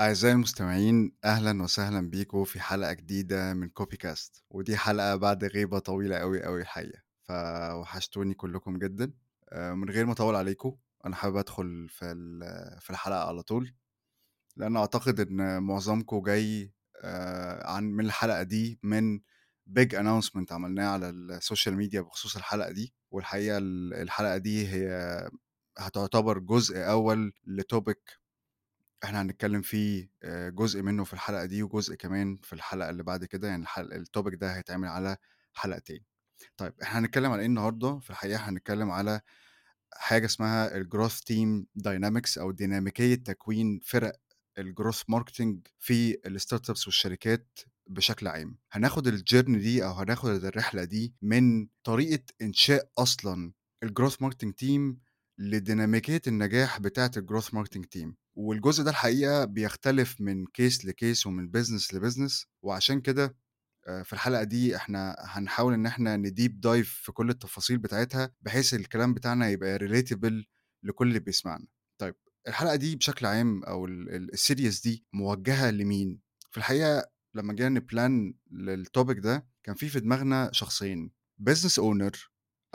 أعزائي المستمعين أهلا وسهلا بيكم في حلقة جديدة من Copycast ودي حلقة بعد غيبة طويلة أوي أوي الحقيقة. فوحشتوني كلكم جدا. آه، من غير ما أطول عليكم أنا حابب أدخل في في الحلقة على طول لأن أعتقد إن معظمكم جاي آه، عن من الحلقة دي من big announcement عملناه على ال social media بخصوص الحلقة دي. والحقيقة ال- الحلقة دي هي هتعتبر جزء أول لتوبيك إحنا هنتكلم فيه آآ جزء منه في الحلقة دي، وجزء كمان في الحلقة اللي بعد كده، يعني الtopic ده هيتعمل على حلقتين. طيب إحنا هنتكلم على إيه النهارده؟ في الحقيقة هنتكلم على حاجة اسمها الgrowth team dynamics أو ديناميكية تكوين فرق الgrowth marketing في الstartups والشركات بشكل عام. هناخد الjourney دي أو هناخد الرحلة دي من طريقة إنشاء أصلًا الgrowth marketing team لديناميكية النجاح بتاعة الgrowth marketing team. والجزء ده الحقيقة بيختلف من case لcase ومن business لbusiness وعشان كده آآ في الحلقة دي إحنا هنحاول إن إحنا نdeep dive في كل التفاصيل بتاعتها، بحيث الكلام بتاعنا يبقى relatable لكل اللي بيسمعنا. طيب الحلقة دي بشكل عام أو ال ال الseries دي موجهة لمين؟ في الحقيقة لمّا جينا نplan للtopic ده، كان في في دماغنا شخصين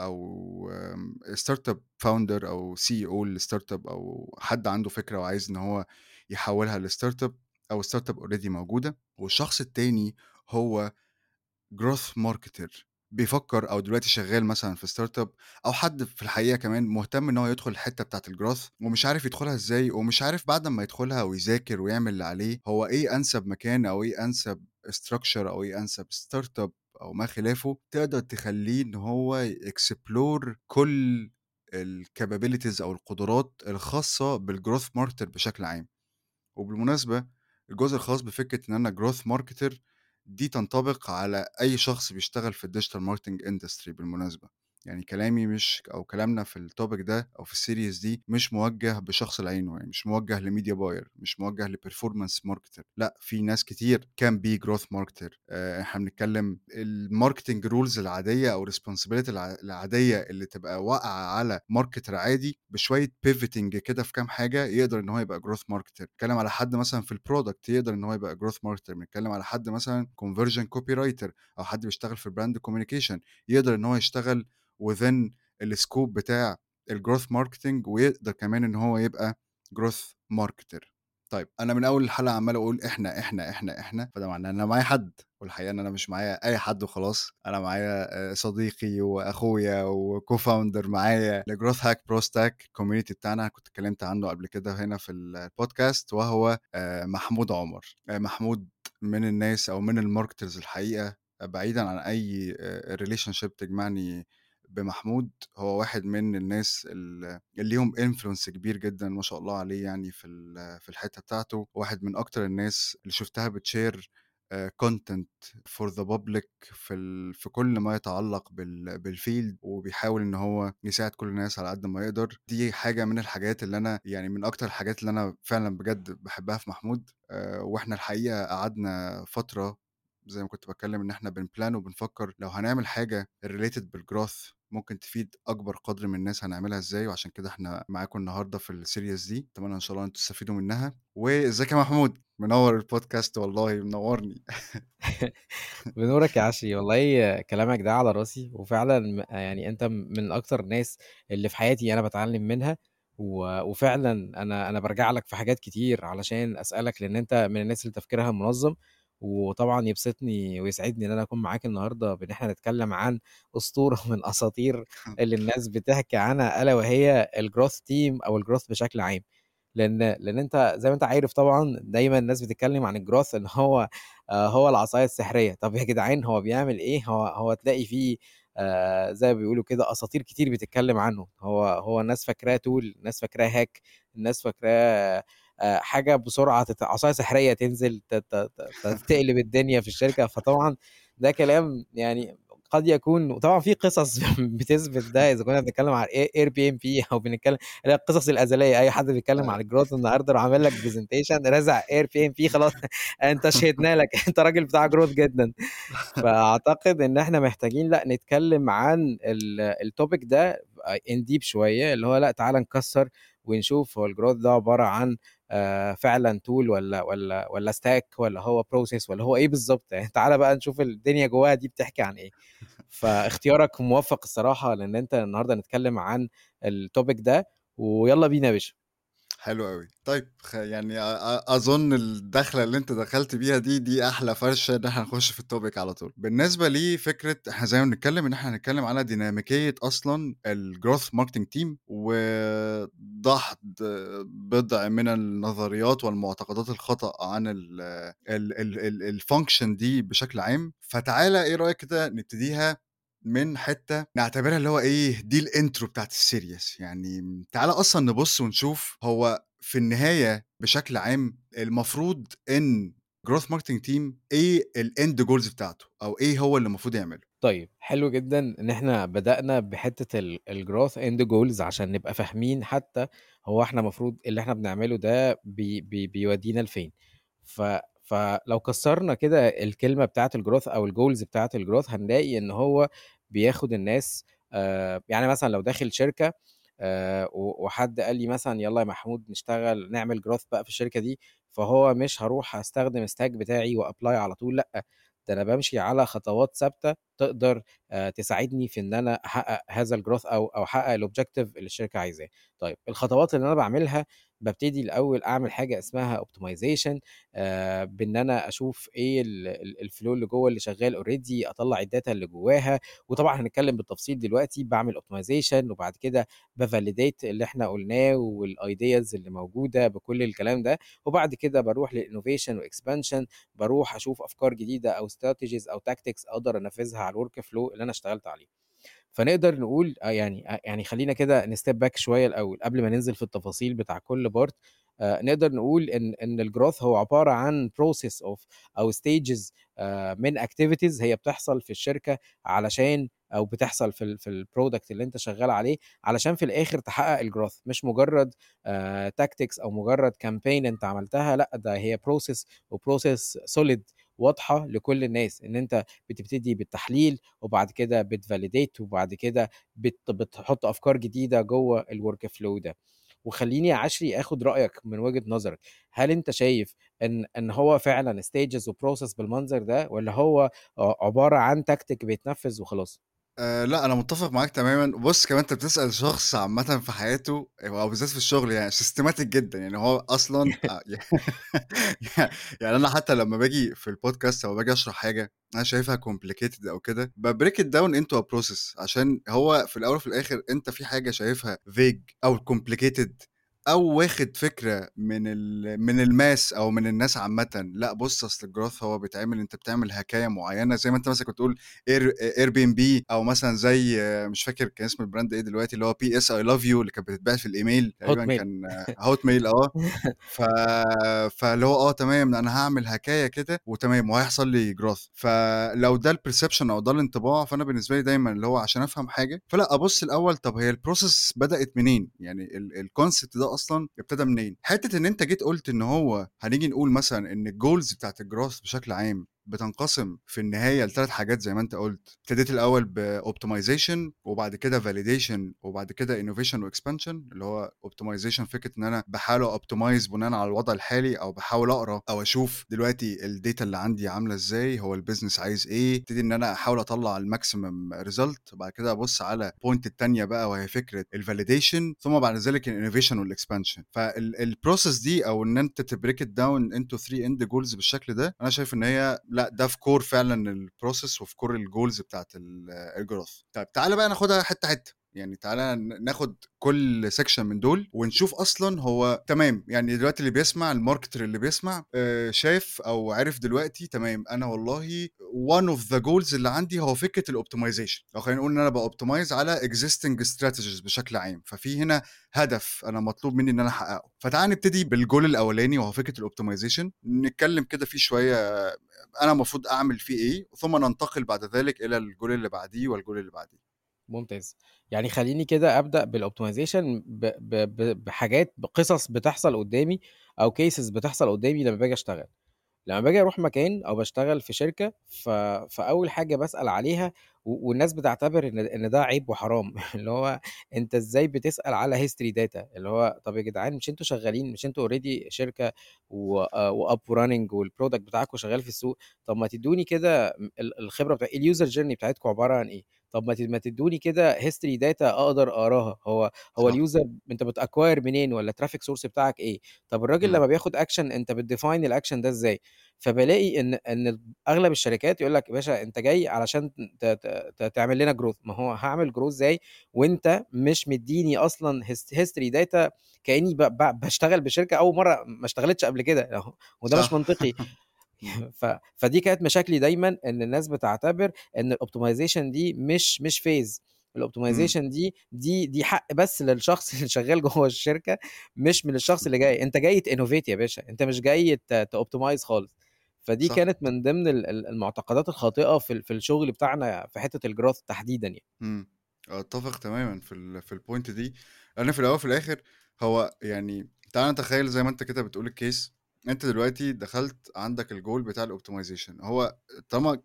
business owner أو آمم startup founder أو CEO لstartup أو حد عنده فكرة وعايز إن هو يحوّلها لstartup أو startup already موجودة، والشخص التاني هو growth marketer بيفكر أو دلوقتي شغال مثلًا في startup أو حد في الحقيقة كمان مهتم إن هو يدخل الحتة بتاعة الgrowth ومش عارف يدخلها إزاي، ومش عارف بعد أمّا يدخلها ويذاكر ويعمل اللي عليه، هو إيه أنسب مكان أو إيه أنسب structure أو إيه أنسب startup أو ما خلافه، تقدر تخلّيه إن هو يexplore كل الcapabilities أو القدرات الخاصة بالgrowth marketer بشكل عام. وبالمناسبة الجزء الخاص بفكرة إن أنا growth marketer دي تنطبق على أي شخص بيشتغل في الdigital marketing industry بالمناسبة. يعني كلامي مش أو كلامنا في الtopic ده أو في الseries دي مش موجه بشخص لعينه، يعني مش موجه لmedia buyer مش موجه لperformance marketer لأ، في ناس كتير be growth marketer آآ إحنا بنتكلم الmarketing rules العادية أو responsibility الع العادية اللي تبقى واقعة على marketer عادي بشوية pivoting كده في كام حاجة يقدر إن هو يبقى growth marketer. بنتكلم على حد مثلًا في الproduct يقدر إن هو يبقى growth marketer، بنتكلم على حد مثلًا conversion copywriter أو حد بيشتغل في brand communication يقدر إن هو يشتغل within الscope بتاع الgrowth marketing ويقدر كمان إن هو يبقى growth marketer. طيب أنا من أول الحلقة عمّال أقول إحنا، إحنا، إحنا، إحنا، فده معناه إن أنا معايا حد، والحقيقة إن أنا مش معايا أي حد وخلاص، أنا معايا آآ صديقي وأخويا وco-founder معايا hack pro stack الcommunity بتاعنا كنت اتكلمت عنه قبل كده هنا في الpodcast وهو آآ محمود عمر. آآ محمود من الناس أو من الmarketers الحقيقة بعيدًا عن أي آآ relationship تجمعني بمحمود، هو واحد من الناس ال اللي ليهم influence كبير جدًا ما شاء الله عليه يعني في في الحتة بتاعته، واحد من أكتر الناس اللي شُفتها آآ content for the public في في كل ما يتعلق بال بالfield وبيحاول إن هو يساعد كل الناس على قد ما يقدر، دي حاجة من الحاجات اللي أنا يعني من أكتر الحاجات اللي أنا فعلًا بجد باحبها في محمود، آآ وإحنا الحقيقة قعدنا فترة زي ما كنت باتكلم إن إحنا بنplan وبنفكر لو هنعمل حاجة related بالgrowth ممكن تفيد أكبر قدر من الناس هنعملها إزاي، وعشان كده إحنا معاكم النهارده في الseries دي، أتمنى إن شاء الله إن أنتم تستفيدوا منها، وإزيك يا محمود؟ منوّر الpodcast والله منوّرني. بنورك يا عشري. والله كلامك ده على راسي وفعلا يعني أنت من أكتر الناس اللي في حياتي أنا بتعلم منها. وفعلا أنا أنا برجع لك في حاجات كتير علشان أسألك لأن أنت من الناس اللي تفكيرها منظم. وطبعا يبسطني ويسعدني إن أنا أكون معاك النهارده بإن إحنا نتكلم عن أسطورة من أساطير اللي الناس بتحكي عنها ألا وهي ال growth team أو ال growth بشكل عام. لأن لأن أنت زي ما أنت عارف طبعا دايما الناس بتتكلم عن ال growth إن هو آه، هو العصاية السحرية. طب يا جدعان هو بيعمل إيه؟ هو هو تلاقي فيه آه، زي ما بيقولوا كده أساطير كتير بتتكلم عنه. هو هو الناس فاكراه tool الناس فاكراه hack الناس فاكراه حاجة بسرعة عصاية سحرية تنزل تقلب الدنيا في الشركة. فطبعا ده كلام يعني قد يكون وطبعا في قصص بتثبت ده. إذا كنا بنتكلم عن Airbnb أو بنتكلم القصص الأزلية. أي حد بيتكلم عن ال growth النهارده راح عامل لك presentation رازع Airbnb خلاص أنت شهدنا لك. أنت راجل بتاع growth جدا. فأعتقد إن إحنا محتاجين لا نتكلم عن ال topic ده in deep شوية. اللي هو لا تعالى نكسر ونشوف. هو الجروث ده عبارة عن فعلًا tool والّا والّا والّا stack والّا هو process والّا هو إيه بالضبط؟ يعني تعالَ بقى نشوف الدنيا جواها دي بتحكي عن إيه. فاختيارك موفّق الصراحة، لإن أنت النهارده هنتكلم عن الtopic ده، ويالّا بينا يا باشا. حلو أوي. طيب يعني أظن الدخلة اللي أنت دخلت بيها دي، دي أحلى فرشة إن إحنا نخش في الtopic على طول. بالنسبة لفكرة إحنا زي ما بنتكلم إن إحنا هنتكلم على ديناميكية أصلًا الgrowth marketing team ودحض بضع من النظريات والمعتقدات الخطأ عن ال ال ال ال الfunction دي بشكل عام. فتعالَ إيه رأيك كده نبتديها من حتّة نعتبرها اللي هو إيه، دي الintro بتاعة الseries يعني تعالَ أصلًا نبُص ونشوف هو في النهاية بشكل عام المفروض إن growth marketing team إيه الend goals بتاعته، أو إيه هو اللي المفروض يعمله؟ طيب، حلو جدًا إن إحنا بدأنا بحتّة ال الgrowth end goals عشان نبقى فاهمين حتى هو إحنا المفروض اللي إحنا بنعمله ده بي بي بيودينا لفين. ف فلو كسّرنا كده الكلمة بتاعة الgrowth أو الgoals بتاعة الgrowth هنلاقي إن هو بياخد الناس آآ يعني مثلًا لو داخل شركة آآ و وحد قال لي مثلًا يالّا يا محمود نشتغل نعمل growth بقى في الشركة دي، فهو مش هاروح أستخدم الstack بتاعي و apply على طول لأ، ده أنا بامشي على خطوات ثابتة تقدر آآ تساعدني في إن أنا أحقق هذا الgrowth أو أو أحقق الobjective اللي الشركة عايزاه. طيب الخطوات اللي أنا باعملها بابتدي الأول أعمل حاجة اسمها optimization آآ بإن أنا أشوف إيه ال ال الflow اللي جوّه اللي شغال already أطلّع الdata اللي جواها، وطبعًا هنتكلم بالتفصيل دلوقتي باعمل optimization وبعد كده باvalidate اللي إحنا قُلناه والideas اللي موجودة بكل الكلام ده، وبعد كده باروح للinnovation وexpansion باروح أشوف أفكار جديدة أو strategies أو tactics أقدر أنفذها على الworkflow اللي أنا اشتغلت عليه. فنقدر نقول آه يعني أ يعني خلّينا كده نstep back شوية الأول قبل ما ننزل في التفاصيل بتاع كل part آآ نقدر نقول إن إن الgrowth هو عبارة عن of أو stages آآ من activities هي بتحصل في الشركة علشان أو بتحصل في في الproduct اللي أنت شغال عليه، علشان في الآخر تحقق الgrowth. مش مجرد tactics أو مجرد campaign أنت عملتها لأ، ده هي process وprocess solid واضحة لكل الناس، إن أنت بتبتدي بالتحليل وبعد كده بتvalidate وبعد كده بت بتحط أفكار جديدة جوّه الworkflow ده. وخلّيني يا عشري آخد رأيك من وجهة نظرك، هل أنت شايف إن إن هو فعلًا stages وprocess بالمنظر ده والّا هو ع عبارة عن tactic بيتنفذ وخلاص؟ آآ لأ، أنا متّفق معاك تمامًا. بُص كمان أنت بتسأل شخص عامةً في حياته أو بالذات في الشغل يعني systematic جدًا، يعني هو أصلًا أ ي يعني أنا حتى لمّا باجي في الpodcast أو باجي أشرح حاجة أنا شايفها complicated أو كده، بabreak it down into a process. عشان هو في الأول وفي الآخر أنت في حاجة شايفها vague أو complicated. أو واخد فكرة من من الmass أو من الناس عامةً، لأ بُص أصل الgrowth هو بيتعمل أنت بتعمل هَكاية معيّنة زي ما أنت مثلًا كنت بتقول Air Airbnb أو مثلًا زي مش فاكر كان اسم الbrand إيه دلوقتي اللي هو PS I love you اللي كانت بتتباع في الإيميل تقريبًا كان hotmail آه. ف فاللي هو آه تمام أنا هاعمل هَكاية كده وتمام وهيحصل لي growth فلو ده الperception أو ده الانطباع فأنا بالنسبة لي دايمًا اللي هو عشان أفهم حاجة فلأ أبُص الأول طب هي الprocess بدأت منين؟ يعني ال الconcept ده أصلًا ابتدى منين؟ حتّة إن أنت جيت قُلت إن هو هنيجي نقول مثلًا إن الgoals بتاعة الgrowth بشكل عام بتنقسم في النهاية ل3 حاجات زي ما أنت قُلت، ابتديت الأول بoptimization وبعد كده validation وبعد كده innovation وexpansion اللي هو optimization فكرة إن أنا باحاول أoptimize بناءً على الوضع الحالي أو باحاول أقرأ أو أشوف دلوقتي الdata اللي عندي عاملة إزاي، هو الbusiness عايز إيه، ابتدي إن أنا أحاول أطلّع الmaximum result وبعد كده أبُص على الpoint التانية بقى وهي فكرة الvalidation ثم بعد ذلك الinnovation والexpansion فال الprocess دي إن أنت تbreak it down into 3 end goals بالشكل ده، أنا شايف إن هي لأ ده في core فعلًا الprocess وفي core الgoals بتاعة ال الgrowth. طيب تعالَ بقى ناخدها حتّة، حتّة. يعني تعالَ ن ناخد كل section من دول ونشوف أصلًا هو تمام، يعني دلوقتي اللي بيسمع الmarketer اللي بيسمع آآ شاف أو عرف دلوقتي تمام، أنا والله one of the goals اللي عندي هو فكرة الoptimization أو خلّينا نقول إن أنا باoptimize على existing strategies بشكل عام، ففي هنا هدف أنا مطلوب منّي إن أنا أحققه. فتعالَ نبتدي بالgoal الأولاني وهو فكرة الoptimization نتكلم كده فيه شوية أنا المفروض أعمل فيه إيه، ثم ننتقل بعد ذلك إلى الgoal اللي بعديه والgoal اللي بعديه. ممتاز. يعني خلّيني كده أبدأ بالoptimization ب ب ب بحاجات بقصص بتحصل قدّامي أو cases بتحصل قدّامي لمّا باجي أشتغل. لمّا باجي أروح مكان أو باشتغل في شركة ف فأول حاجة باسأل عليها و والناس بتعتبر إن إن ده عيب وحرام اللي هو أنت إزاي بتسأل على history data اللي هو طَب يا جدعان مش أنتم شغالين مش أنتم already شركة و وup running والproduct بتاعكم شغال في السوق، طَب ما تدّوني كده م ال الخبرة بتاع الuser journey بتاعتكم عبارة عن إيه؟ طَب ما ما تدّوني كده history data أقدر أقراها، هو هو صح. الuser أنت بتacquire منين والّا الtraffic source بتاعك إيه؟ طَب الراجل. لمّا بياخد action أنت بتdefine الaction ده إزاي؟ فبالاقي إن إن أغلب الشركات يقول لك: "يا باشا أنت جاي علشان تعمل لنا growth." ما هو هاعمل growth إزاي وأنت مش مدّيني أصلًا his history data كإني ب ب باشتغل بشركة أول مرّة ما اشتغلتش قبل كده، وده مش. منطقي. ف فدي كانت مشاكلي دايمًا إن الناس بتعتبر إن الoptimization دي مش مش phase إمم. الoptimization دي دي دي حق بس للشخص اللي شغال جوّه الشركة مش من الشخص اللي جاي، أنت جاي تinnovate يا باشا، أنت مش جاي ت تoptimize خالص. فدي صح. كانت من ضمن ال ال المعتقدات الخاطئة في في الشغل بتاعنا في حتّة الgrowth تحديدًا يعني. إمم. أتّفق تمامًا في ال في الpoint دي، لإن في الأول وفي الآخر هو يعني تعالَ نتخيّل زي ما أنت كده بتقول الcase أنت دلوقتي دخلت عندك الgoal بتاع الoptimization هو طالما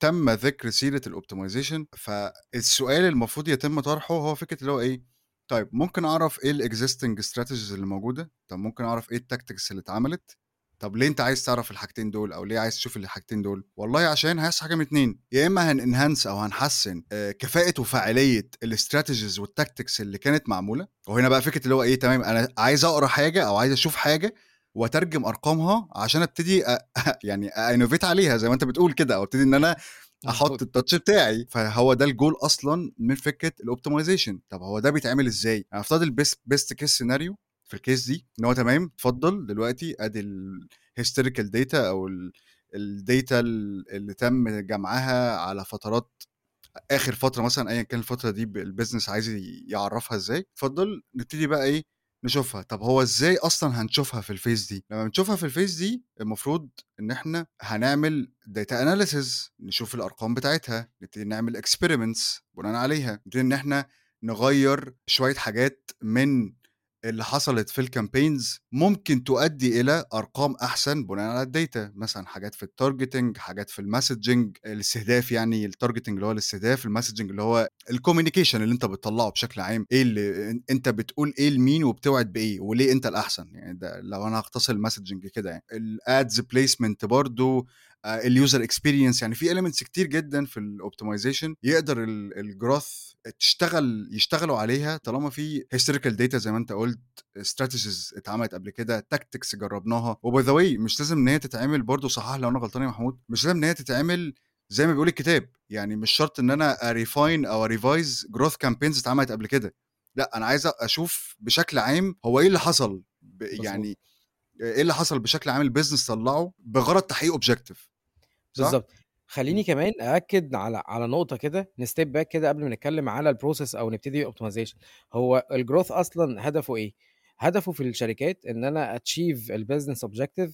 تم ذكر سيرة الoptimization فالسؤال المفروض يتم طرحه هو فكرة اللي هو إيه، طيب ممكن أعرف إيه الexisting strategies اللي موجودة؟ طب ممكن أعرف إيه الtactics اللي اتعملت؟ طب ليه أنت عايز تعرف الحاجتين دول أو ليه عايز تشوف الحاجتين دول؟ والله عشان هيحصل حاجة من 2 يا إما هنenhance أو هنحسّن آآ كفاءة وفاعلية الstrategies والtactics اللي كانت معمولة، وهنا بقى فكرة اللي هو إيه تمام أنا عايز أقرأ حاجة أو عايز أشوف حاجة وأترجم أرقامها عشان أبتدي أ يعني أinnovate عليها زي ما أنت بتقول كده أبتدي إن أنا أحط مضبوط. الtouch بتاعي، فهو ده الgoal أصلًا من فكرة الoptimization طب هو ده بيتعمل إزاي؟ هنفترض الbest best case scenario في الcase دي إن هو تمام اتفضل دلوقتي أدي الhistorical data أو ال الdata ال اللي تم جمعها على فترات آخر فترة مثلًا أيًا كان الفترة دي الbusiness عايز يعرّفها إزاي، اتفضل نبتدي بقى إيه، نشوفها. طب هو إزاي أصلًا هنشوفها في الphase دي؟ لمّا بنشوفها في الphase دي المفروض إن إحنا هنعمل data analysis نشوف الأرقام بتاعتها، نبتدي نعمل experiments بناءً عليها، نبتدي إن إحنا نغيّر شوية حاجات من اللي حصلت في الcampaigns ممكن تؤدي إلى أرقام أحسن بناءً على الdata مثلًا حاجات في الtargeting حاجات في الmessaging الاستهداف يعني الtargeting اللي هو الاستهداف، الmessaging اللي هو الcommunication اللي أنت بتطلّعه بشكل عام، إيه اللي أنت بتقول إيه لمين وبتوعد بإيه وليه أنت الأحسن، يعني ده لو أنا هاختصر الmessaging كده يعني. الads placement برضه آآ الuser experience. يعني في elements كتير جدًا في الoptimization يقدر ال الgrowth تشتغل يشتغلوا عليها طالما في historical data زي ما أنت قُلت، strategies اتعملت قبل كده، tactics جرّبناها. وby the way مش لازم إن هي تتعمل برضه صحّح لو أنا غلطان يا محمود، مش لازم إن هي تتعمل زي ما بيقول الكتاب، يعني مش شرط إن أنا أrefine أو أrevise growth campaigns اتعملت قبل كده، لأ أنا عايز أشوف بشكل عام هو إيه اللي حصل. يعني إيه اللي حصل بشكل عام الbusiness طلّعه بغرض تحقيق صح؟ بالضبط. خلّيني. كمان أأكد على على نقطة كده نstep back كده قبل ما نتكلم على الprocess أو نبتدي optimization هو الgrowth أصلًا هدفه إيه؟ هدفه في الشركات أنا achieve الbusiness objective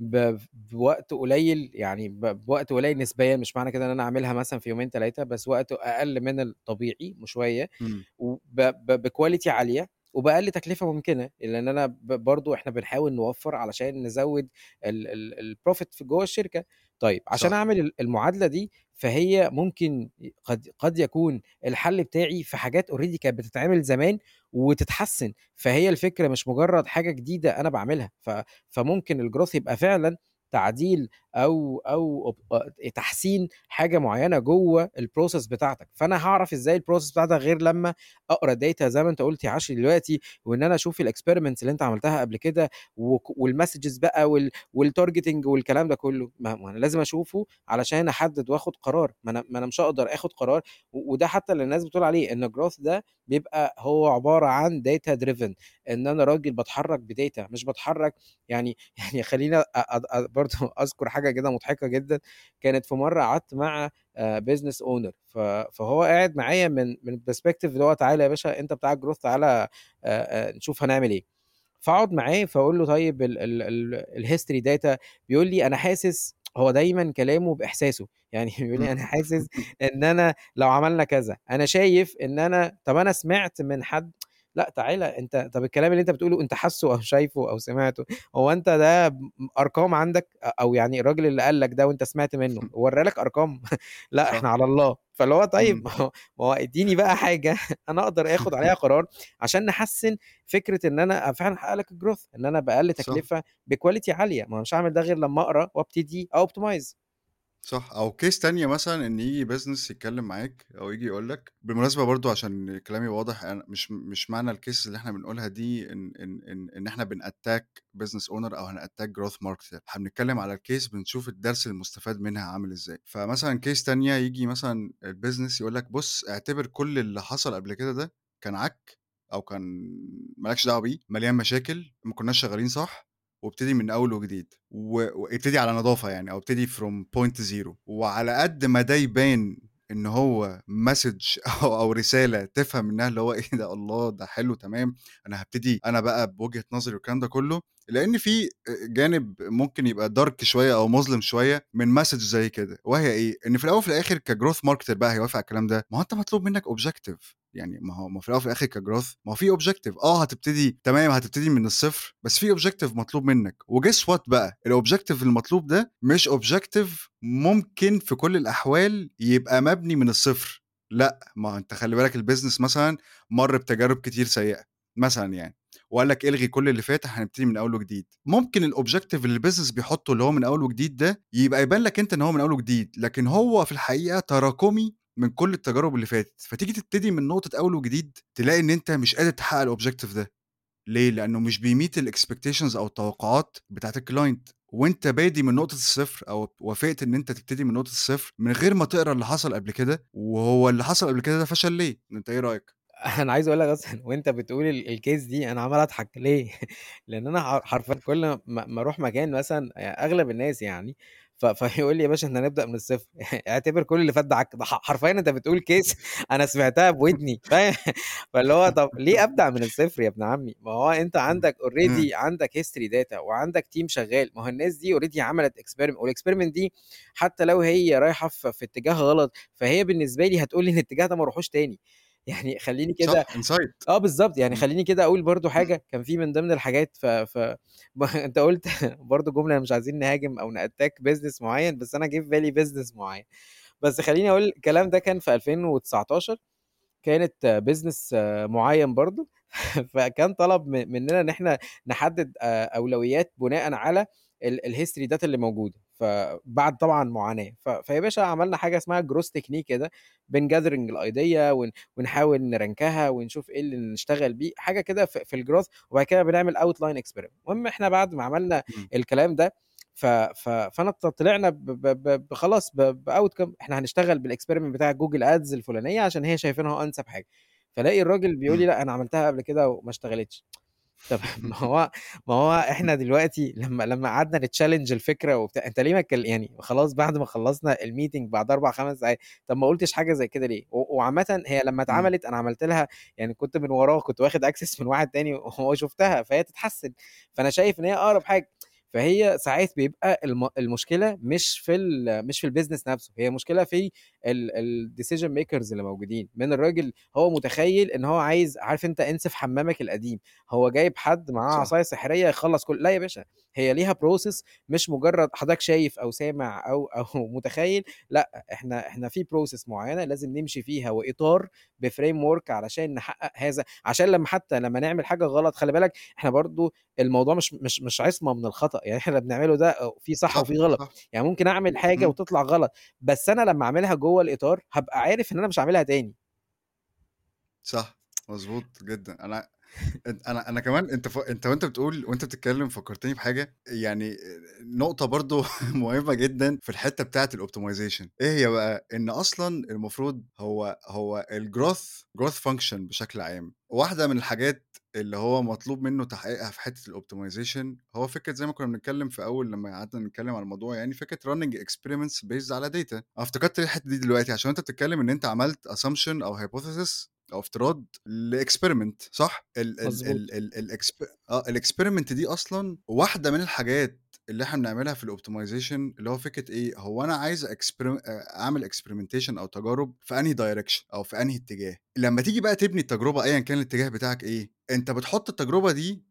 ب بوقت قليل يعني بوقت قليل نسبيًا، مش معنى كده إن أنا أعملها مثلًا في يومين 3 بس وقت أقل من الطبيعي شوية، إمم. وب ب بquality عالية وبأقل تكلفة ممكنة، لإن أنا ب برضه إحنا بنحاول نوفّر علشان نزوّد ال ال الprofit في جوّه الشركة. طيب عشان صح. أعمل ال المعادلة دي فهي ممكن قد قد يكون الحل بتاعي في حاجات already كانت بتتعمل زمان وتتحسّن، فهي الفكرة مش مجرّد حاجة جديدة أنا باعملها، ف فممكن الgrowth يبقى فعلًا تعديل أو أب أ تحسين حاجة معيّنة جوّه الprocess بتاعتك، فأنا هاعرف إزاي الprocess بتاعتك غير لمّا أقرأ data زي ما أنت قُلت يا عشري دلوقتي، وإن أنا أشوف الexperiments اللي أنت عملتها قبل كده والmessages بقى وال والtargeting والكلام ده كلّه، ما أنا لازم أشوفه علشان أحدد وآخد قرار، ما أنا ما أنا مش هاقدر آخد قرار. وده حتى اللي الناس بتقول عليه إن الgrowth ده بيبقى هو عبارة عن data driven. إن أنا راجل باتحرك بdata مش باتحرك يعني يعني خلّيني برضه أذكر حاجة كده مضحكة جدًا، كانت في مرّة قعدت مع business owner ف فهو قاعد معايا من من perspective اللي هو تعالَ يا باشا أنت بتاع الgrowth تعالَ آآ آآ نشوف هنعمل إيه، فأقعد معاه فأقول له طيب ال ال ال الhistory data بيقول لي أنا حاسس هو دايمًا كلامه بإحساسه، يعني بيقول. لي أنا حاسس إن أنا لو عملنا كذا، أنا شايف إن أنا طَب أنا سمعت من حد لأ تعالَ أنت طَب الكلام اللي أنت بتقوله أنت حاسّه أو شايفه أو سمعته، هو أنت ده م أرقام عندك أو يعني الراجل اللي قال لك ده وأنت سمعت منّه ورّى لك أرقام؟ لأ إحنا صح. على الله، فاللي هو طيب إمم. ما هو ادّيني بقى حاجة أنا أقدر آخُد عليها قرار عشان نحسّن فكرة إن أنا أ فعلًا أحقق لك إن أنا بأقل صح. تكلفة بquality عالية، ما مش هاعمل ده غير لمّا أقرأ وأبتدي أoptimize. صح، أو case تانية مثلًا إن ييجي business يتكلّم معاك أو ييجي يقول لك بالمناسبة برضه عشان كلامي واضح أنا مش مش معنى الcase اللي إحنا بنقولها دي إن إن إن إن إحنا بنattack business owner أو هنattack growth marketer. إحنا بنتكلّم على الcase بنشوف الدرس المستفاد منها عامل إزاي، فمثلًا case تانية ييجي مثلًا الbusiness يقول لك بُص اعتبر كل اللي حصل قبل كده ده كان عَك أو كان ما لكش دعوة بيه، مليان مشاكل، ما كناش شغالين صح، وابتدي من أول وجديد، وابتدي على نضافة يعني أو ابتدي from point zero وعلى قد ما ده يبان إن هو message أو أو رسالة تفهم منها اللي هو إيه ده الله! ده حلو تمام، أنا هابتدي أنا بقى بوجهة نظري والكلام ده كلّه، لإن في جانب ممكن يبقى dark شوية أو مظلم شوية من message زي كده، وهي إيه؟ إن في الأول وفي الآخر كgrowth marketer بقى هيوافق على الكلام ده، ما هو أنت مطلوب منك objective يعني ما هو ما في الأول وفي الآخر كgrowth ما هو في objective. آه هتبتدي تمام هتبتدي من الصفر، بس في objective مطلوب منك. وguess what بقى؟ الobjective المطلوب ده مش objective ممكن في كل الأحوال يبقى مبني من الصفر، لأ، ما أنت خلّي بالك الbusiness مثلًا مَر بتجارب كتير سيئة، مثلًا يعني، وقال لك إلغي كل اللي فات هنبتدي من أول وجديد، ممكن الobjective اللي الbusiness بيحطه اللي هو من أول وجديد ده، يبقى يبان لك أنت إن هو من أول وجديد، لكن هو في الحقيقة تراكمي من كل التجارب اللي فاتت، فتيجي تبتدي من نقطة أول وجديد تلاقي إن أنت مش قادر تحقق الobjective ده، ليه؟ لأنه مش بيmeet الexpectations أو التوقعات بتاعة الclient وأنت بادي من نقطة الصفر أو وافقت إن أنت تبتدي من نقطة الصفر من غير ما تقرأ اللي حصل قبل كده، وهو اللي حصل قبل كده ده فشل ليه؟ أنت إيه رأيك؟ أنا عايز أقول لك أصلًا وأنت بتقول ال الcase دي أنا عمّال أضحك ليه؟ لإن أنا ح حرفيًا كل ما أروح مكان مثلًا أ أغلب الناس يعني فيقول لي: "يا باشا إحنا هنبدأ من الصفر اعتبر كل اللي فات ده عَك." ده ح حرفيًا أنت بتقول case أنا سمعتها بودني؟ فاللي هو طَب ليه أبدأ من الصفر يا ابن عمي؟ ما هو أنت إمم، عندك إمم. already عندك history data وعندك team شغال، ما هو الناس دي already عملت experiment والexperiment دي حتى لو هي رايحة في اتجاه غلط، فهي بالنسبة لي هتقول لي إن الاتجاه ده ما اروحوش تاني، يعني خلّيني كده insight. آه بالضبط، يعني. خلّيني كده أقول برضه حاجة. كان في من ضمن الحاجات ف ف ما أنت قُلت برضه جملة مش عايزين نهاجم أو نattack business معيّن، بس أنا جه في بالي business معيّن، بس خلّيني أقول الكلام ده كان في 2019 كانت business معيّن برضه فكان طلب مننا إن إحنا نحدد آآ أولويات بناءً على ال الhistory data اللي موجودة، فبعد طبعًا معاناة، ف فيا باشا عملنا حاجة اسمها growth technique كده الأيديا ون ونحاول نرانكها ونشوف إيه اللي نشتغل بيه، حاجة كده في الgrowth وبعد كده بنعمل outline experiment المهم إحنا بعد ما عملنا إمم. الكلام ده ف ف فأنا ط طلعنا ب ب ب بخلاص ب بoutcome إحنا هنشتغل بالexperiment بتاع Google ads الفلانية عشان هي شايفينها هو أنسب حاجة، فالاقي الراجل بيقول لي: إمم. "لأ أنا عملتها قبل كده وما اشتغلتش." طَب ما هو ما هو إحنا دلوقتي لمّا لمّا قعدنا نchallenge الفكرة وبتاع، أنت ليه ما يعني خلاص بعد ما خلّصنا الmeeting بعد 4، 5 ساعات، طَب ما قُلتش حاجة زي كده ليه؟ و وعامةً هي لمّا إمم. اتعملت أنا عملت لها يعني كنت من وراه كنت واخد access من واحد تاني وشُفتها فهي تتحسن، فأنا شايف إن هي أقرب حاجة، فهي ساعات بيبقى الم المشكلة مش في ال مش في الbusiness نفسه، هي المشكلة في ال الdecision makers اللي موجودين، من الراجل هو متخيل إن هو عايز عارف أنت انسف حمامك القديم، هو جايب حد معاه صح. عصاية سحرية يخلّص كل لا يا باشا، هي ليها process مش مجرد حضرتك شايف أو سامع أو أو متخيل، لأ إحنا إحنا في process معيّنة لازم نمشي فيها وإطار بframework علشان نحقق هذا. عشان لمّا حتى لمّا نعمل حاجة غلط خلّي بالك إحنا برضه الموضوع مش مش مش عصمة من الخطأ، يعني اللي بنعمله ده في صح وفي غلط،. يعني ممكن أعمل حاجة إمم. وتطلع غلط، بس أنا لمّا أعملها جوّه الإطار هابقى عارف إن أنا مش هاعملها تاني. صح، مضبوط جدًا. أنا أن أنا أنا كمان أنت ف أنت وأنت بتقول وأنت بتتكلم فكّرتني بحاجة، يعني آآ نقطة برضه مهمة جدًا في الحتّة بتاعة الoptimization إيه هي بقى؟ إن أصلًا المفروض هو هو الgrowth growth function بشكل عام، واحدة من الحاجات اللي هو مطلوب منّه تحقيقها في حتّة الoptimization هو فكرة زي ما كُنّا بنتكلم في أول لمّا قعدنا نتكلم عن الموضوع يعني فكرة running experiments based على. أنا افتكرت الحتّة دي دلوقتي عشان وأنت بتتكلم إن أنت عملت assumption أو hypothesis أو افتراض لexperiment صح؟ ال ال. ال ال الexp آه دي أصلًا واحدة من الحاجات اللي إحنا بنعملها في الoptimization اللي هو فكرة إيه، هو أنا عايز أكسبر آآ أعمل experimentation أو تجارب في أنهي direction أو في أنهي اتجاه. لمّا تيجي بقى تبني التجربة أيًا كان الاتجاه بتاعك إيه، أنت بتحط التجربة دي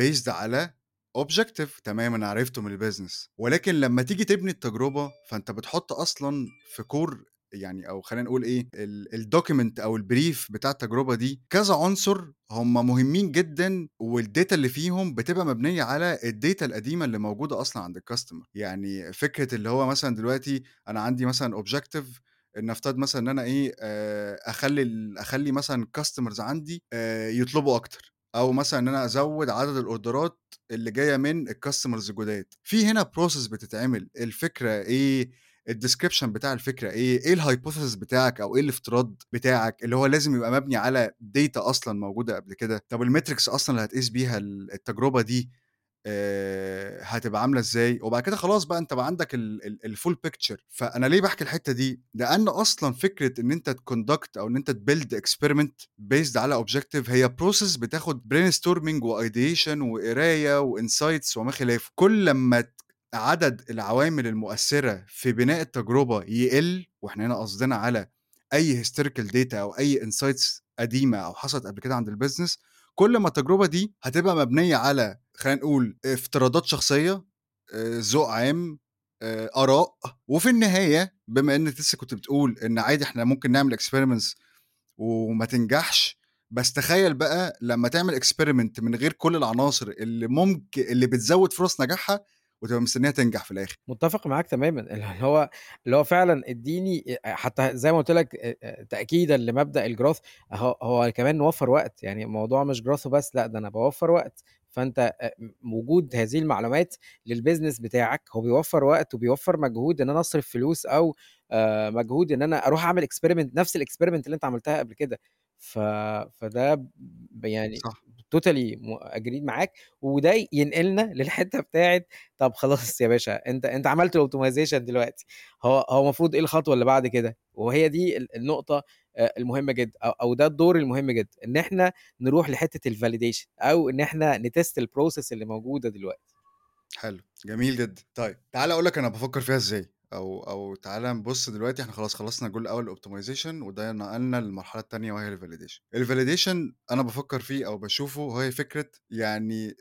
based على objective تمام أنا عرفته من الbusiness ولكن لمّا تيجي تبني التجربة، فأنت بتحط أصلًا في core يعني أو خلّينا نقول إيه، ال الdocument أو الbrief بتاع التجربة دي كذا عنصر هم مهمين جدًا والdata اللي فيهم بتبقى مبنية على الdata القديمة اللي موجودة أصلًا عند الcustomer. يعني فكرة اللي هو مثلًا دلوقتي أنا عندي مثلًا objective نفترض مثلًا إيه، آآ أخلّي ال أخلّي مثلًا الcustomers عندي يطلبوا أكتر أو مثلًا إن أنا أزوّد عدد الأوردرات اللي جاية من الcustomers الجداد. في هنا process بتتعمل، الفكرة إيه، الdescription بتاع الفكرة إيه، إيه الhypothesis بتاعك أو إيه الافتراض بتاعك اللي هو لازم يبقى مبني على data أصلًا موجودة قبل كده. طب الmetrics أصلًا اللي هتقيس بيها ال التجربة دي آآ هتبقى عاملة إزاي، وبعد كده خلاص بقى أنت بقى عندك ال ال الfull picture. فأنا ليه باحكي الحتّة دي، لأن أصلًا فكرة إن أنت تconduct أو إن أنت تbuild experiment based على objective هي process بتاخد brainstorming وideation وقراية وinsights وما خلافه. كل لمّا عدد العوامل المؤثرة في بناء التجربة يقل، وإحنا هنا قصدنا على أي historical data أو أي insights قديمة أو حصلت قبل كده عند الbusiness، كل ما التجربة دي هتبقى مبنية على خلّينا نقول افتراضات شخصية، آآ ذوق عام، آآ آراء، وفي النهاية بما أنت لسه كنت بتقول إن عادي إحنا ممكن نعمل experiments وما تنجحش، بس تخيّل بقى لمّا تعمل experiment من غير كل العناصر اللي ممك اللي بتزوّد فرص نجاحها وتبقى مستنيها تنجح في الآخر. متّفق معاك تمامًا، اللي هو اللي هو فعلًا ادّيني آآ حتى زي ما قُلت لك آآ آآ تأكيدًا لمبدأ الgrowth أهو هو كمان نوفّر وقت، يعني الموضوع مش growth وبس، لأ ده أنا باوفّر وقت، م وجود هذه المعلومات للbusiness بتاعك هو بيوفّر وقت وبيوفّر مجهود إن أنا أصرف فلوس آآ مجهود إن أنا أروح أعمل experiment نفس الexperiment اللي أنت عملتها قبل كده، ف فده ب يعني صح. م agreed معاك، وده ينقلنا للحتّة بتاعة طب خلاص يا باشا أنت أنت عملت الautomation دلوقتي، هو هو المفروض إيه الخطوة اللي بعد كده؟ وهي دي ال النقطة آآ المهمة جدًا أو ده الدور المهم جدًا، إن إحنا نروح لحتّة الvalidation أو إن إحنا نtest الprocess اللي موجودة دلوقتي. حلو، جميل جدًا. طيب تعالَ أقول لك أنا بافكّر فيها إزاي، أو أو تعالَ نبُص دلوقتي إحنا خلاص خلصنا الجزء الأول الautomation وده نقلنا للمرحلة التانية وهي الvalidation. الvalidation أنا بافكّر فيه أو باشوفه هي فكرة يعني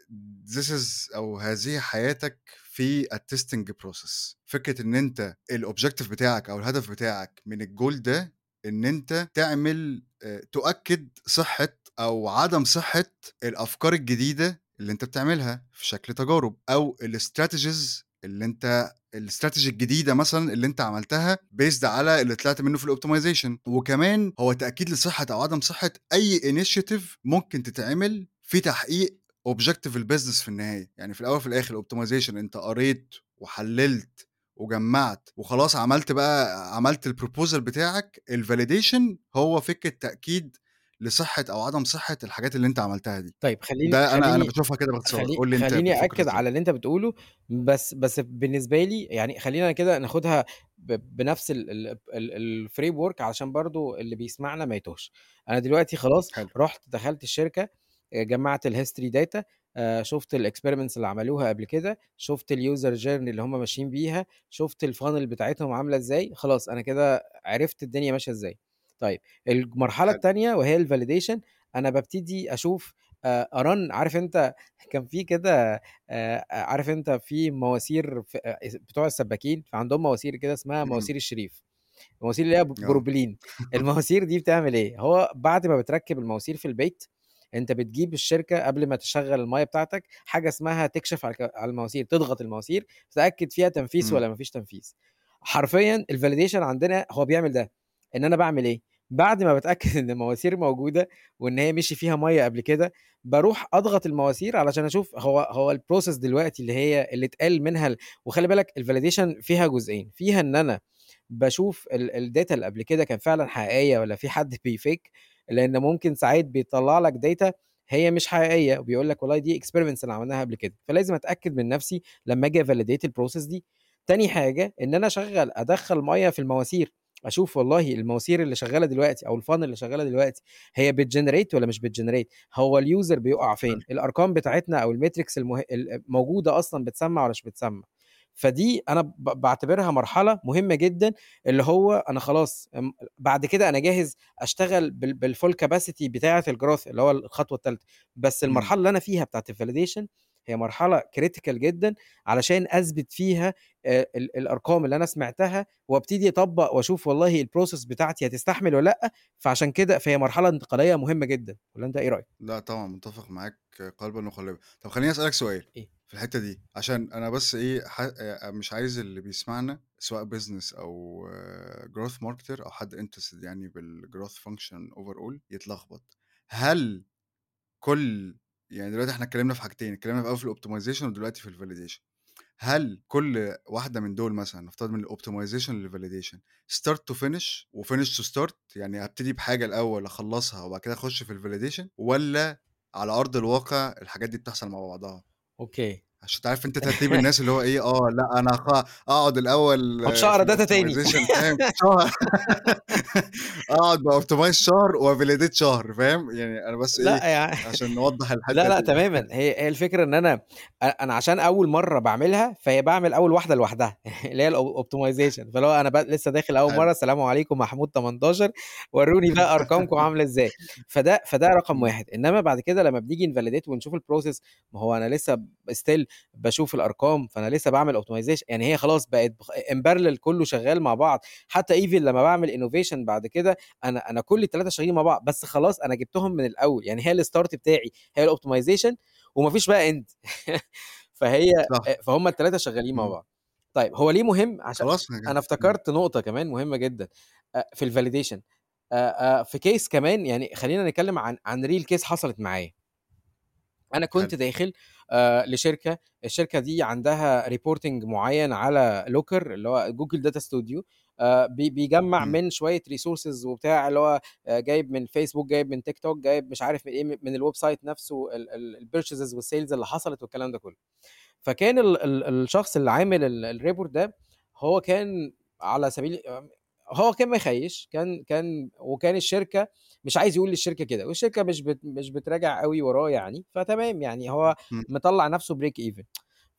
this is أو هذه حياتك في الtesting process. فكرة إن أنت الobjective بتاعك أو الهدف بتاعك من الgoal ده إن أنت تعمل آآ تؤكد صحة أو عدم صحة الأفكار الجديدة اللي أنت بتعملها في شكل تجارب، أو الstrategies اللي أنت الstrategy الجديدة مثلًا اللي أنت عملتها based على اللي طلعت منه في الautomation. وكمان هو تأكيد لصحة أو عدم صحة أي initiative ممكن تتعمل في تحقيق objective الbusiness في النهاية. يعني في الأول وفي الآخر الautomation أنت قريت وحلّلت وجمّعت وخلاص عملت بقى عملت الproposal بتاعك، الvalidation هو فكرة تأكيد لصحة أو عدم صحة الحاجات اللي أنت عملتها دي. طيب خلّيني ده أنا خلّيني باشوفها كده باختصار، خلّي قُل لي أنت خلّيني إزاي؟ على اللي أنت بتقوله، بس بس بالنسبة لي يعني خلّينا كده ناخدها بنفس ال ال ال الframework علشان برضه اللي بيسمعنا ما يتوهش. أنا دلوقتي خلاص حلو. رُحت دخلت الشركة، آآ جمّعت الhistory data آآ شُفت الexperiments اللي عملوها قبل كده، شُفت الuser journey اللي هم ماشيين بيها، شُفت الfunnel بتاعتهم عاملة إزاي، خلاص أنا كده عرفت الدنيا ماشية إزاي. طيب المرحلة حلو. التانية وهي الvalidation أنا بابتدي أشوف آآ أrun عارف أنت كان في كده آآ عارف أنت في مواسير آآ بتوع السباكين، فعندهم مواسير كده اسمها. مواسير الشريف. المواسير اللي هي ب آه. بروبيلين. المواسير دي بتعمل إيه، هو بعد ما بتركّب المواسير في البيت، أنت بتجيب الشركة قبل ما تشغّل المَيّة بتاعتك حاجة اسمها تكشف على المواسير، تضغط المواسير تتأكد فيها تنفيذ إمم. والّا ما فيش تنفيذ. حرفيًا الvalidation عندنا هو بيعمل ده، إن أنا باعمل إيه، بعد ما باتأكد إن المواسير موجودة وإن هي مشي فيها مَيّة قبل كده، باروح أضغط المواسير علشان أشوف هو هو الprocess دلوقتي اللي هي اللي اتقال منها وخلّي بالك الvalidation فيها جزئين، فيها إن أنا باشوف ال الdata اللي قبل كده كان فعلًا حقيقية والّا في حد بيfake لإن ممكن ساعات بيطلّع لك data هي مش حقيقية وبيقول لك والله دي experiments اللي عملناها قبل كده، فلازم أتأكد من نفسي لمّا آجي أvalidate الprocess دي. تاني حاجة إن أنا أشغّل أدخّل مَيّة في المواسير أشوف والله المواسير اللي شغالة دلوقتي أو الfunnel اللي شغالة دلوقتي هي بتgenerate والّا مش بتgenerate هو الuser بيُقع فين، الأرقام بتاعتنا أو الmetrics المه ال موجودة أصلًا بتسمّع والّا مش بتسمّع، فدي أنا ب باعتبرها مرحلة مهمة جدًا، اللي هو أنا خلاص بعد كده أنا جاهز أشتغل بال بالfull capacity بتاعة الgrowth اللي هو الخطوة التالتة، بس إمم. المرحلة اللي أنا فيها بتاعة الvalidation هي مرحلة critical جدًا علشان أثبت فيها آآ ال الأرقام اللي أنا سمعتها وأبتدي أطبّق وأشوف والله الprocess بتاعتي هتستحمل والّا لأ، فعشان كده فهي مرحلة انتقالية مهمة جدًا، والّا أنت إيه رأيك؟ لأ طبعًا متّفق معاك قلبًا وقالبًا. طب خلّيني أسألك سؤال إيه؟ في الحتّة دي، عشان أنا بس ح آآ مش عايز اللي بيسمعنا سواء business أو growth marketer أو حد interested يعني بالgrowth function overall يتلخبط. هل كل يعني دلوقتي إحنا اتكلّمنا في حاجتين، اتكلّمنا في الأول في الoptimization ودلوقتي في الvalidation. هل كل واحدة من دول مثلًا نفترض من الoptimization للvalidation start to finish وfinish to start يعني هابتدي بحاجة الأول أخلّصها وبعد كده أخُش في الvalidation والّا على أرض الواقع الحاجات دي بتحصل مع بعضها؟ أوكي. عشان أنت عارف أنت ترتيب الناس اللي هو لأ أنا هاخ أقعد الأول طب في شقرا data تاني. الoptimization فاهم، شهر بoptimize شهر شهر فاهم، يعني أنا بس إيه، لأ يع عشان نوضّح لا، الحتّة لأ دي. تمامًا، هي هي الفكرة إن أنا أ أنا عشان أول مرّة باعملها، فهي باعمل أول واحدة لوحدها اللي هي هو أنا ب لسه داخل حلو. مرّة، السلام عليكم محمود 18 ورّوني بقى أرقامكم عاملة إزاي، فده فده رقم. 1 إنّما بعد كده لمّا بنيجي نvalidate ونشوف الprocess ما هو أنا لسه still باشوف الأرقام، فأنا لسه باعمل optimization يعني هي خلاص بقت parallel كلّه شغّال مع بعض، حتى even لمّا باعمل innovation بعد كده أنا أنا كل ال3 شغالين مع بعض، بس خلاص أنا جبتهم من الأول، يعني هي الstart بتاعي هي الoptimization وما فيش بقى end فهي صح. أ فهُم ال3 شغالين مع. بعض. طيب هو ليه مهم؟ عشان خلاص إمم. افتكرت نقطة كمان مهمة جدًا أ في آآ، آآ في case كمان يعني خلّينا نتكلّم عن عن real case حصلت معايا. حلو. كنت داخل آآ لشركة، الشركة دي عندها reporting معيّن على Looker اللي هو Studio آآ بي بيجمّع. من شوية resources وبتاع اللي هو آآ جايب من فيسبوك، جايب من تيك توك، جايب مش عارف من إيه، من الويب سايت نفسه ال ال الpurchases والsales اللي حصلت والكلام ده كلّه. فكان ال ال الشخص اللي عامل ال الreport ده هو كان على سبيل آمم هو كان مخيّش، كان كان وكان الشركة مش عايز يقول للشركة كده، والشركة مش بت مش بتراجع أوي وراه يعني، فتمام يعني هو. مطلّع نفسه break even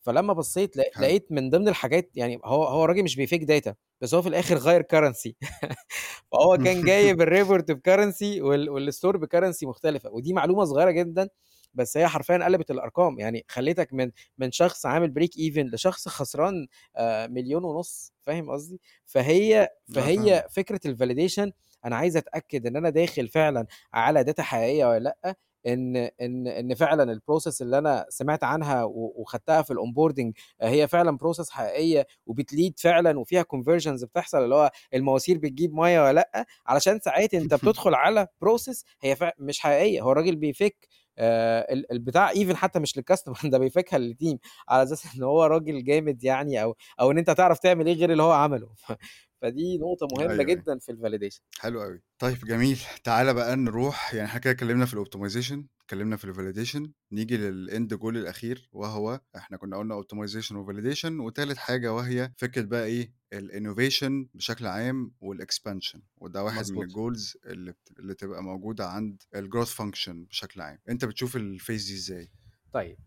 فلمّا بصّيت. لقيت من ضمن الحاجات يعني هو هو الراجل مش بيfake data بس هو في الآخر غيّر currency فهو كان جايب الreport بcurrency وال والstore بcurrency مختلفة، ودي معلومة صغيرة جدًا، بس هي حرفيًا قلبت الأرقام، يعني خلّتك من من شخص عامل break even لشخص خسران آآ مليون ونُص فاهم قصدي؟ فهي. فهي فكرة الvalidation أنا عايز أتأكد إن أنا داخل فعلًا على data حقيقية والّا لأ، إن إن إن فعلًا الprocess اللي أنا سمعت عنها وخدتها في الonboarding هي فعلًا process حقيقية وبتlead فعلًا وفيها conversions بتحصل اللي هو المواسير بتجيب مَيّة والّا لأ، علشان ساعات أنت بتدخل على process هي مش حقيقية، هو الراجل ال البتاع even حتى مش للcustomer ده بيفيكها للteam على أساس إن هو راجل جامد يعني أو أو إن أنت هتعرف تعمل إيه غير اللي هو عمله. فدي نقطة مهمة أيوه، أيوه. جدًا في الvalidation. حلو أوي. طيب جميل، تعالَ بقى نروح يعني إحنا كده اتكلّمنا في الoptimization، اتكلّمنا في الvalidation، نيجي للend goal الأخير وهو إحنا كُنّا قُلنا optimization وvalidation وتالت حاجة وهي فكرة بقى إيه، الinnovation بشكل عام والexpansion وده واحد من مضبوط. الgoals اللي بت اللي تبقى موجودة عند الgrowth function بشكل عام. أنت بتشوف الphase دي إزاي؟ طيب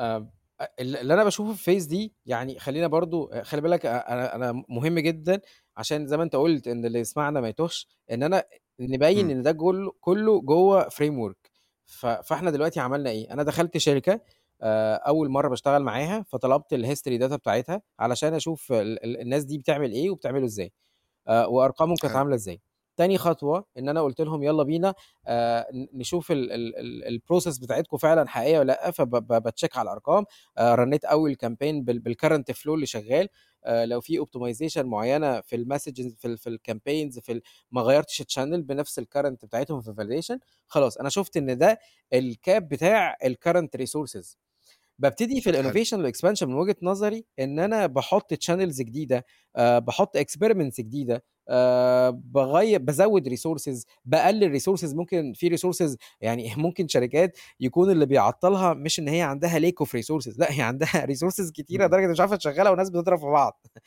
آمم أ ال اللي أنا باشوفه في الphase دي يعني خلّينا برضه أ خلّي بالك أ أنا أنا مهم جدًا عشان زي ما أنت قُلت إن اللي يسمعنا ما يتوهش، إن أنا نبيّن إمم. إن ده كُلّه كُلّه جوّه framework ف فإحنا دلوقتي عملنا إيه، أنا دخلت شركة آآ أول مرّة باشتغل معاها، فطلبت الhistory data بتاعتها علشان ال الناس دي بتعمل إيه وبتعمله إزاي، آآ وأرقامهم كانت حلو. عاملة إزاي. تاني خطوة إن أنا قُلت لهم يالّا بينا ن نشوف ال ال ال الprocess بتاعتكم فعلًا حقيقية والّا لأ، فب ب بcheck على الأرقام، آآ رنّيت أول campaign بال بالcurrent flow اللي شغّال، لو في optimization معيّنة في الmessages في ال في الcampaigns في ما غيّرتش الchannel بنفس الcurrent بتاعتهم في الvalidation خلاص أنا شُفت إن ده الcap بتاع الcurrent resources. بابتدي في. الinnovation والexpansion من وجهة نظري إن أنا باحُط channels جديدة، آآ باحُط experiments جديدة، آآ باغيّر بازوّد resources، باقلِّل resources ممكن في resources يعني ممكن شركات يكون اللي بيعطّلها مش إن هي عندها lack of resources لأ، هي عندها إمم. لدرجة إن مش عارفة تشغّلها والناس بتضرب في بعض.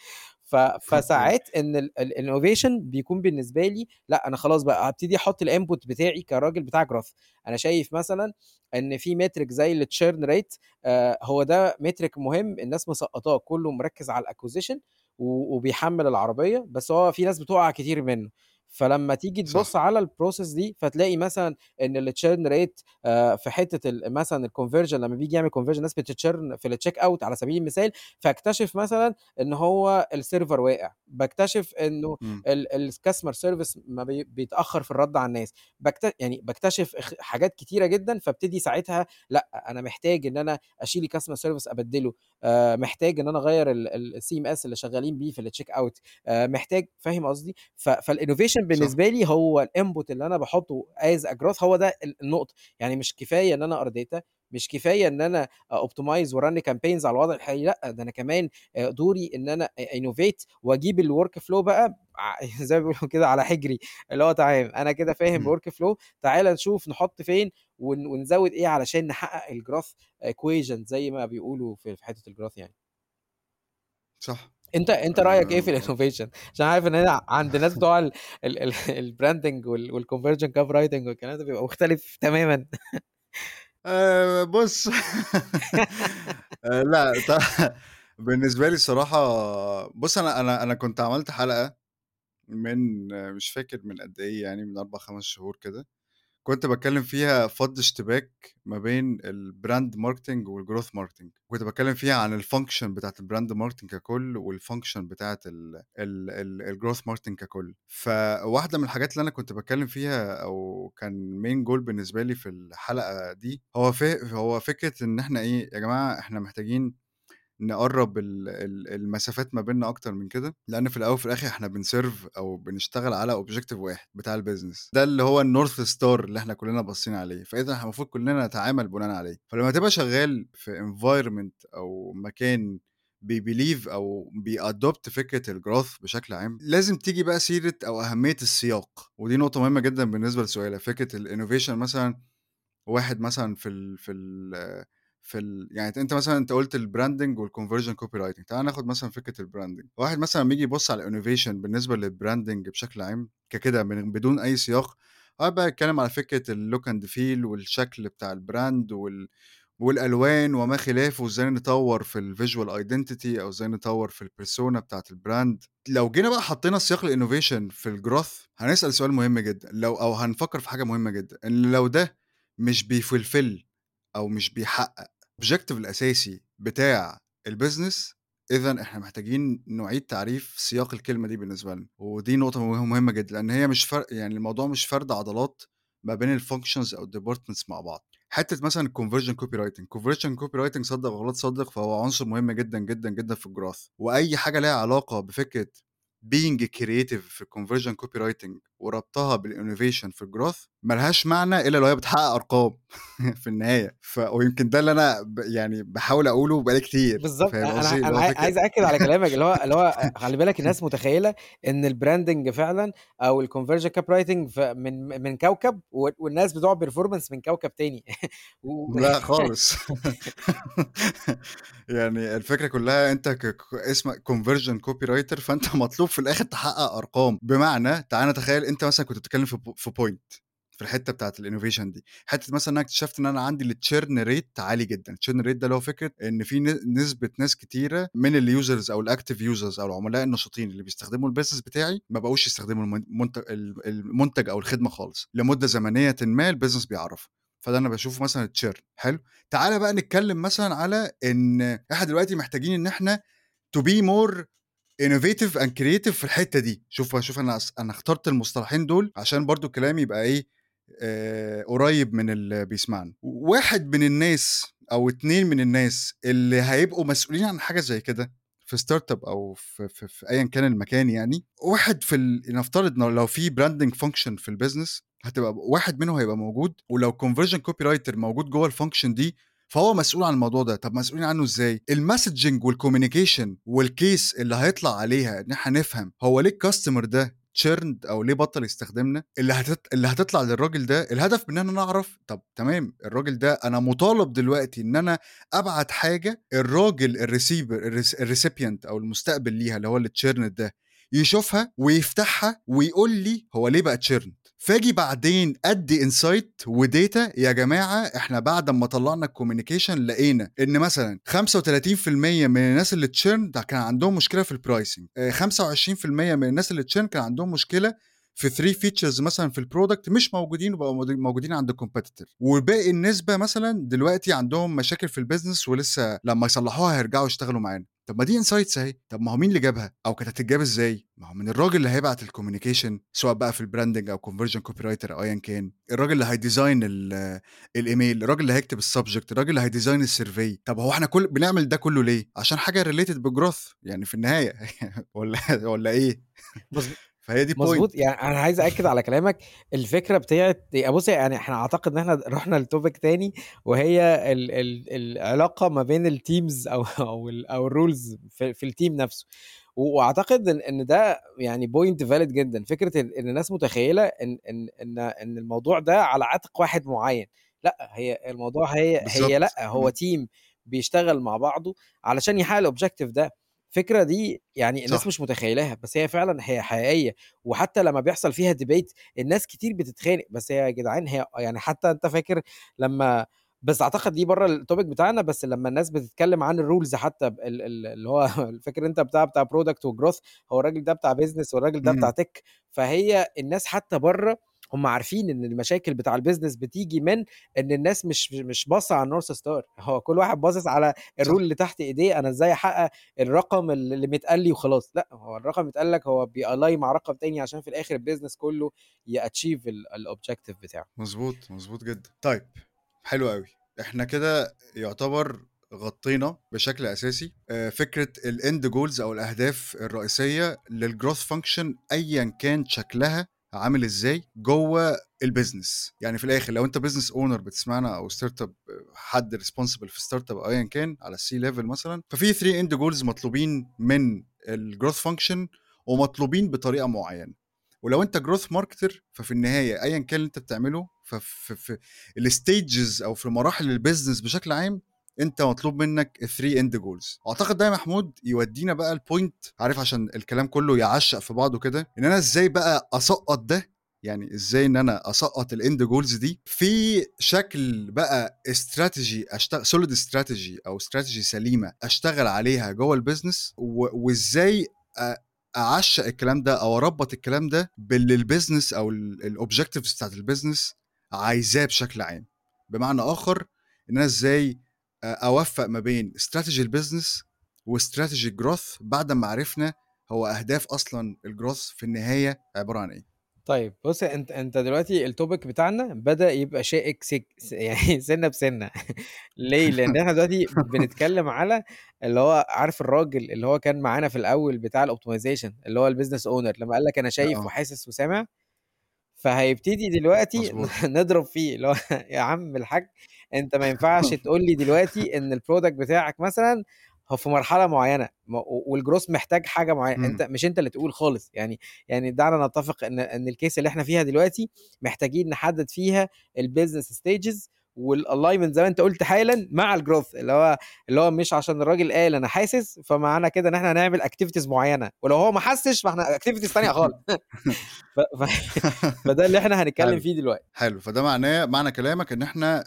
فساعات إن ال الinnovation بيكون بالنسبة لي لأ، أنا خلاص بقى هابتدي أحط الinput بتاعي كراجل بتاع growth. أنا شايف مثلًا إن في metric زي الchurn rate آآ هو ده metric مهم الناس مسقطاه، كله مركز على و وبيحمّل العربية، بس هو في ناس بتُقع كتير منه. فلمّا تيجي تبُص صح. على الprocess دي، فتلاقي مثلًا إن الchurn rate آآ في ال مثلًا الconversion لمّا بييجي يعمل conversion الناس بتتchurn في الcheckout على سبيل المثال، فاكتشف مثلًا إن هو السيرفر واقع، باكتشف إنه إمم. ال الcustomer service ما بي بيتأخر في الرد على الناس، باكت يعني باكتشف اخ حاجات كتيرة جدًا، فابتدي ساعتها لأ، أنا محتاج إن أنا أشيل الcustomer service أبدّله، آآ محتاج إن أنا أغيّر ال ال الCMS اللي شغالين بيه في الcheckout آآ محتاج فاهم قصدي؟ ف بالنسبة لي هو الinput اللي باحطه as a growth هو ده ال النقطة، يعني مش كفاية إن أنا أقرأ data مش كفاية إن أنا أoptimize وأrun campaigns على الوضع الحالي، لأ، ده أنا كمان دوري أنا أ innovate وأجيب الwork flow بقى زي ما بيقولوا كده على حجري، اللي هو تمام أنا كده فاهم إمم. الwork flow تعالَ نشوف نحط فين ون ونزوّد إيه علشان نحقق الgrowth equation زي ما بيقولوا في حتة الgrowth يعني. صح. أنت أنت رأيك إيه في الinnovation؟ عشان عارف إن هنا عند الناس بتوع ال ال ال الbranding وال والconversion copywriting والكلام ده بيبقى مختلف تمامًا. آآ بُص آآ لأ ط بالنسبة لي الصراحة بُص أنا أنا أنا كنت عملت حلقة من مش فاكر من قد إيه يعني من 4، 5 شهور كده، كنت باتكلّم فيها فَض اشتباك ما بين الbrand marketing والgrowth marketing، كنت باتكلّم فيها عن الfunction بتاعة الbrand marketing ككُلّ والfunction بتاعة ال ال ال الgrowth marketing ككُلّ، فواحدة من الحاجات اللي أنا كنت باتكلّم فيها أو كان main goal بالنسبة لي في الحلقة دي، هو هو فكرة إن إحنا إيه، يا جماعة إحنا محتاجين نقرّب ال ال المسافات ما بيننا أكتر من كده، لإن في الأول وفي الآخر إحنا بنserve أو بنشتغل على objective واحد بتاع الbusiness، ده اللي هو الnorth star اللي إحنا كلّنا باصين عليه، فإذا إحنا المفروض كلّنا نتعامل بناءً عليه، فلمّا تبقى شغال في environment أو مكان بيbelieve أو بيadopt فكرة الgrowth بشكل عام، لازم تيجي بقى سيرة أو أهمية السياق، ودي نقطة مهمة جدًا بالنسبة لسؤالك، فكرة الinnovation مثلًا واحد مثلًا في ال في ال في ال يعني أنت مثلًا أنت قُلت الbranding والconversion copywriting تعالَ ناخد مثلًا فكرة الbranding، واحد مثلًا ييجي يبُص على الinnovation بالنسبة للbranding بشكل عام ككده بدون أي سياق، بقى يتكلّم على فكرة الlook and feel والشكل بتاع الbrand وال والألوان وما خلافه، وإزاي نطوّر في الvisual identity أو إزاي نطوّر في الpersona بتاعة الbrand، لو جينا بقى حطينا سياق الinnovation في الgrowth هنسأل سؤال مهم جدًا، لو أو هنفكّر في حاجة مهمة جدًا، إن لو ده مش بيfulfill أو مش بيحقق الobjective الأساسي بتاع الbusiness إذًا إحنا محتاجين نعيد تعريف سياق الكلمة دي بالنسبة لنا، ودي نقطة مه مهمة جدًا، لإن هي مش فر يعني الموضوع مش فرد عضلات ما بين الfunctions أو الdepartments مع بعض. حتة مثلًا الconversion copywriting، conversion copywriting صدّق أو لا تصدّق فهو عنصر مهم جدًا، جدًا، جدًا في الgrowth، وأي حاجة ليها علاقة بفكرة being creative في الconversion copywriting وربطها بالinnovation في الgrowth ما لهاش معنى إلا لو هي بتحقق أرقام في النهاية، ف ويمكن ده اللي أنا ب يعني باحاول أقوله بقى لي كتير، بالضبط، فاهم أ أنا أنا عايز أأكد على كلامك اللي هو اللي هو خلّي بالك الناس متخيلة إن الbranding فعلًا أو الconversion copywriting ف من من كوكب والناس بتوع performance من كوكب تاني. و لأ خالص. يعني الفكرة كلّها أنت ك اسمك conversion copywriter فأنت مطلوب في الآخر تحقق أرقام، بمعنى تعالَ نتخيل أنت مثلًا كنت بتتكلّم في في point في الحتة بتاعة الinnovation دي، حتة مثلًا أنا اكتشفت إن أنا عندي الchurn rate عالي جدًا، الchurn rate ده اللي هو فكرة إن في ن نسبة ناس كتيرة من الusers أو الactive users أو العملاء النشيطين اللي بيستخدموا الbusiness بتاعي ما بقوش يستخدموا المن منت ال المنتج أو الخدمة خالص، لمدة زمنيةٍ ما الbusiness بيعرّفها، فده أنا باشوفه مثلًا الchurn حلو، تعالَ بقى نتكلّم مثلًا على إن إحنا دلوقتي محتاجين إن إحنا to be more innovative and creative في الحتة دي، شوف شوف أنا أص أنا اخترت المصطلحين دول عشان برضه كلامي يبقى إيه، آآ قريب من اللي بيسمعنا. واحد من الناس أو 2 من الناس اللي هيبقوا مسؤولين عن حاجة زي كده في startup أو في في في أيًا كان المكان يعني، واحد في ال نفترض لو في branding function في الbusiness هتبقى واحد منهم هيبقى موجود، ولو conversion copywriter موجود جوّه الfunction دي فهو مسؤول عن الموضوع ده، طب مسؤولين عنه إزاي؟ الmessaging والcommunication والcase اللي هيطلع عليها إن إحنا نفهم هو ليه الcustomer ده تشيرند أو ليه بطل يستخدمنا؟ اللي هتط... اللي هتطلع للراجل ده الهدف من إن أنا نعرف طب تمام الراجل ده أنا مطالب دلوقتي إن أنا أبعت حاجة الراجل ال receiver ال recipient أو المستقبل ليها اللي هو ال churned ده يشوفها ويفتحها ويقول لي هو ليه بقى churned فاجي بعدين ادي insight و data يا جماعة إحنا بعد ما طلعنا ال communication لقينا إن مثلا 35% من الناس اللي churn كان عندهم مشكلة في ال pricing 25% من الناس اللي churn كان عندهم مشكلة في 3 features مثلا في ال product مش موجودين وبقوا موجودين عند ال competitor وباقي النسبة مثلا دلوقتي عندهم مشاكل في ال business ولسه لما يصلحوها هيرجعوا يشتغلوا معانا. طب ما دي insights أهي. طب ما هو مين اللي جابها؟ أو كانت هتتجاب إزاي؟ ما هو من الراجل اللي هيبعت ال communication سواء بقى في ال branding أو conversion copywriter أو ايا كان. الراجل اللي هي design ال email الراجل اللي هيكتب ال subject الراجل اللي هي design ال survey طب هو إحنا كل بنعمل ده كله ليه؟ عشان حاجة related بال growth يعني في النهاية. ولا ولا إيه؟ فهي دي مظبوط. يعني أنا عايز اكد على كلامك. الفكرة بتاعت بص يعني إحنا أعتقد إن إحنا رحنا ل topic تاني وهي ال ال العلاقة ما بين ال teams أو أو ال أو ال roles في, في ال team نفسه. وأعتقد إن إن ده يعني point valid جدا. فكرة إن الناس متخيلة إن إن إن إن الموضوع ده على عاتق واحد معين. لا هي الموضوع هي بالظبط. هي لا هو team بيشتغل مع بعضه علشان يحقق ال objective ده. الفكرة دي يعني الناس صح. مش متخيلاها بس هي فعلا هي حقيقية وحتى لما بيحصل فيها debate الناس كتير بتتخانق بس هي يا جدعان هي يعني حتى أنت فاكر لما بس أعتقد دي بره ال topic بتاعنا بس لما الناس بتتكلم عن ال roles حتى ال- ال- اللي هو فاكر أنت بتاع بتاع product و growth هو الراجل ده بتاع business والراجل ده بتاع مم. tech فهي الناس حتى بره هم عارفين إن المشاكل بتاع ال business بتيجي من إن الناس مش مش باصة على ال north star هو كل واحد باصص على ال role اللي تحت إيديه أنا إزاي أحقق الرقم اللي متقال لي وخلاص. لأ هو الرقم متقال لك هو بيالاي مع رقم تاني عشان في الآخر ال business كله ي achieve ال objective بتاعه. مظبوط مظبوط جدا. طيب حلو قوي إحنا كده يعتبر غطينا بشكل أساسي آه، فكرة ال end goals أو الأهداف الرئيسية لل growth function ايا كان شكلها عامل إزاي جوه ال business يعني في الآخر لو أنت business owner بتسمعنا أو startup حد responsible في startup ايا كان على ال C level مثلا ففي 3 end goals مطلوبين من ال growth function ومطلوبين بطريقة معينة. ولو أنت growth marketer ففي النهاية ايا كان اللي أنت بتعمله ففي في ال stages أو في مراحل ال business بشكل عام أنت مطلوب منك 3 end goals اعتقد ده يا محمود يودينا بقى ال point عارف عشان الكلام كله يعشق في بعضه كده إن أنا إزاي بقى أسقط ده؟ يعني إزاي إن أنا أسقط ال end goals دي؟ في شكل بقى استراتيجي اشتغل solid strategy أو استراتيجي سليمة أشتغل عليها جوه ال business و- وإزاي أ- أعشق الكلام ده أو أربط الكلام ده باللي ال business أو ال objectives بتاعت ال business عايزاه بشكل عام. بمعنى آخر إن أنا إزاي أوفق ما بين strategy ال business و strategy ال growth بعد ما عرفنا هو أهداف أصلا ال growth في النهاية عبارة عن إيه. طيب بص أنت أنت دلوقتي ال topic بتاعنا بدأ يبقى شائك سك يعني سنة سنة. ليه؟ لأن إحنا دلوقتي بنتكلم على اللي هو عارف الراجل اللي هو كان معانا في الأول بتاع ال optimization اللي هو ال business owner لما قال لك أنا شايف آه. وحاسس وسامع فهيبتدي دلوقتي مظبوط. نضرب فيه اللي هو يا عم الحاج أنت ما ينفعش تقول لي دلوقتي إن ال product بتاعك مثلا هو في مرحلة معينة والجروس محتاج حاجة معينة أنت. مش أنت اللي تقول خالص يعني يعني دعنا نتفق إن إن ال case اللي إحنا فيها دلوقتي محتاجين نحدد فيها ال business stages وال alignment زي ما انت قلت حالا مع ال growth اللي هو اللي هو مش عشان الراجل قال أنا حاسس فمعنى كده ان إحنا هنعمل activities معينة. ولو هو ما حسش فاحنا activities ثانية خالص. ف... ف... فده اللي إحنا هنتكلم فيه دلوقتي. حلو. فده معناه معنى كلامك ان إحنا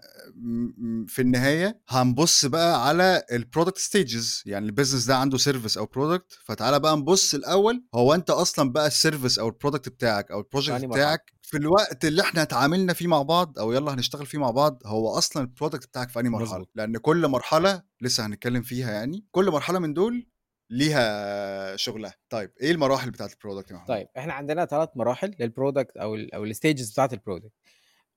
في النهاية هنبص بقى على ال product stages يعني ال business ده عنده service أو product فتعالى بقى نبص الأول هو أنت أصلا بقى ال service أو ال product بتاعك أو ال project بتاعك في الوقت اللي إحنا اتعاملنا فيه مع بعض أو يلا هنشتغل فيه مع بعض هو أصلا ال product بتاعك في أنهي مرحلة؟ مظبوط. لأن كل مرحلة لسه هنتكلم فيها يعني كل مرحلة من دول ليها شغلها. طيب إيه المراحل بتاعت ال product يا محمود؟ طيب إحنا عندنا ثلاث مراحل لل product أو ال أو ال stages بتاعت ال product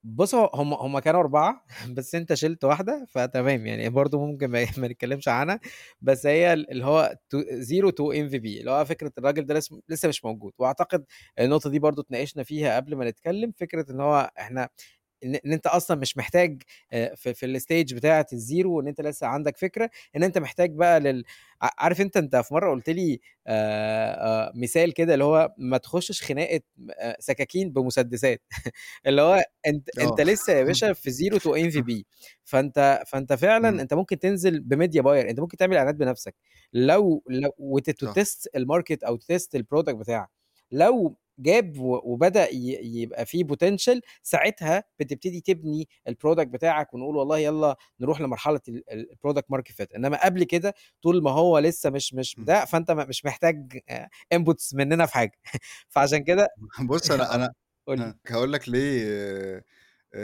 بص هو هم هم كانوا أربعة بس أنت شلت واحدة فتمام. يعني برضو ممكن ما, نتكلمش عنها. بس هي اللي هو zero to MVP اللي هو فكرة الراجل ده لسه مش موجود. وأعتقد النقطة دي برضو اتناقشنا فيها قبل ما نتكلم فكرة إن هو إحنا إن أنت أصلًا مش محتاج آآ في في الstage بتاعة ال zero وإن أنت لسه عندك فكرة، إن أنت محتاج بقى لل عارف أنت أنت في مرّة قُلت لي آآ آآ مثال كده اللي هو ما تخشش خناقة آآ سكاكين بمسدسات اللي هو أنت أنت آه. لسه يا باشا في zero to MVP فأنت فأنت فعلًا إمم. أنت ممكن تنزل بmedia buyer أنت ممكن تعمل إعلانات بنفسك، لو لو وت صح. تtest الmarket أو تtest الproduct بتاعك، لو جاب و وبدأ ي يبقى في potential ساعتها بتبتدي تبني الproduct بتاعك ونقول والله يالّا نروح لمرحلة ال ال الproduct market fit. إنما قبل كده طول ما هو لسه مش مش فأنت م مش محتاج آآ inputs مننا في حاجة. فعشان كده بُص آه، قُل لي. ها هاقول لك ليه آآ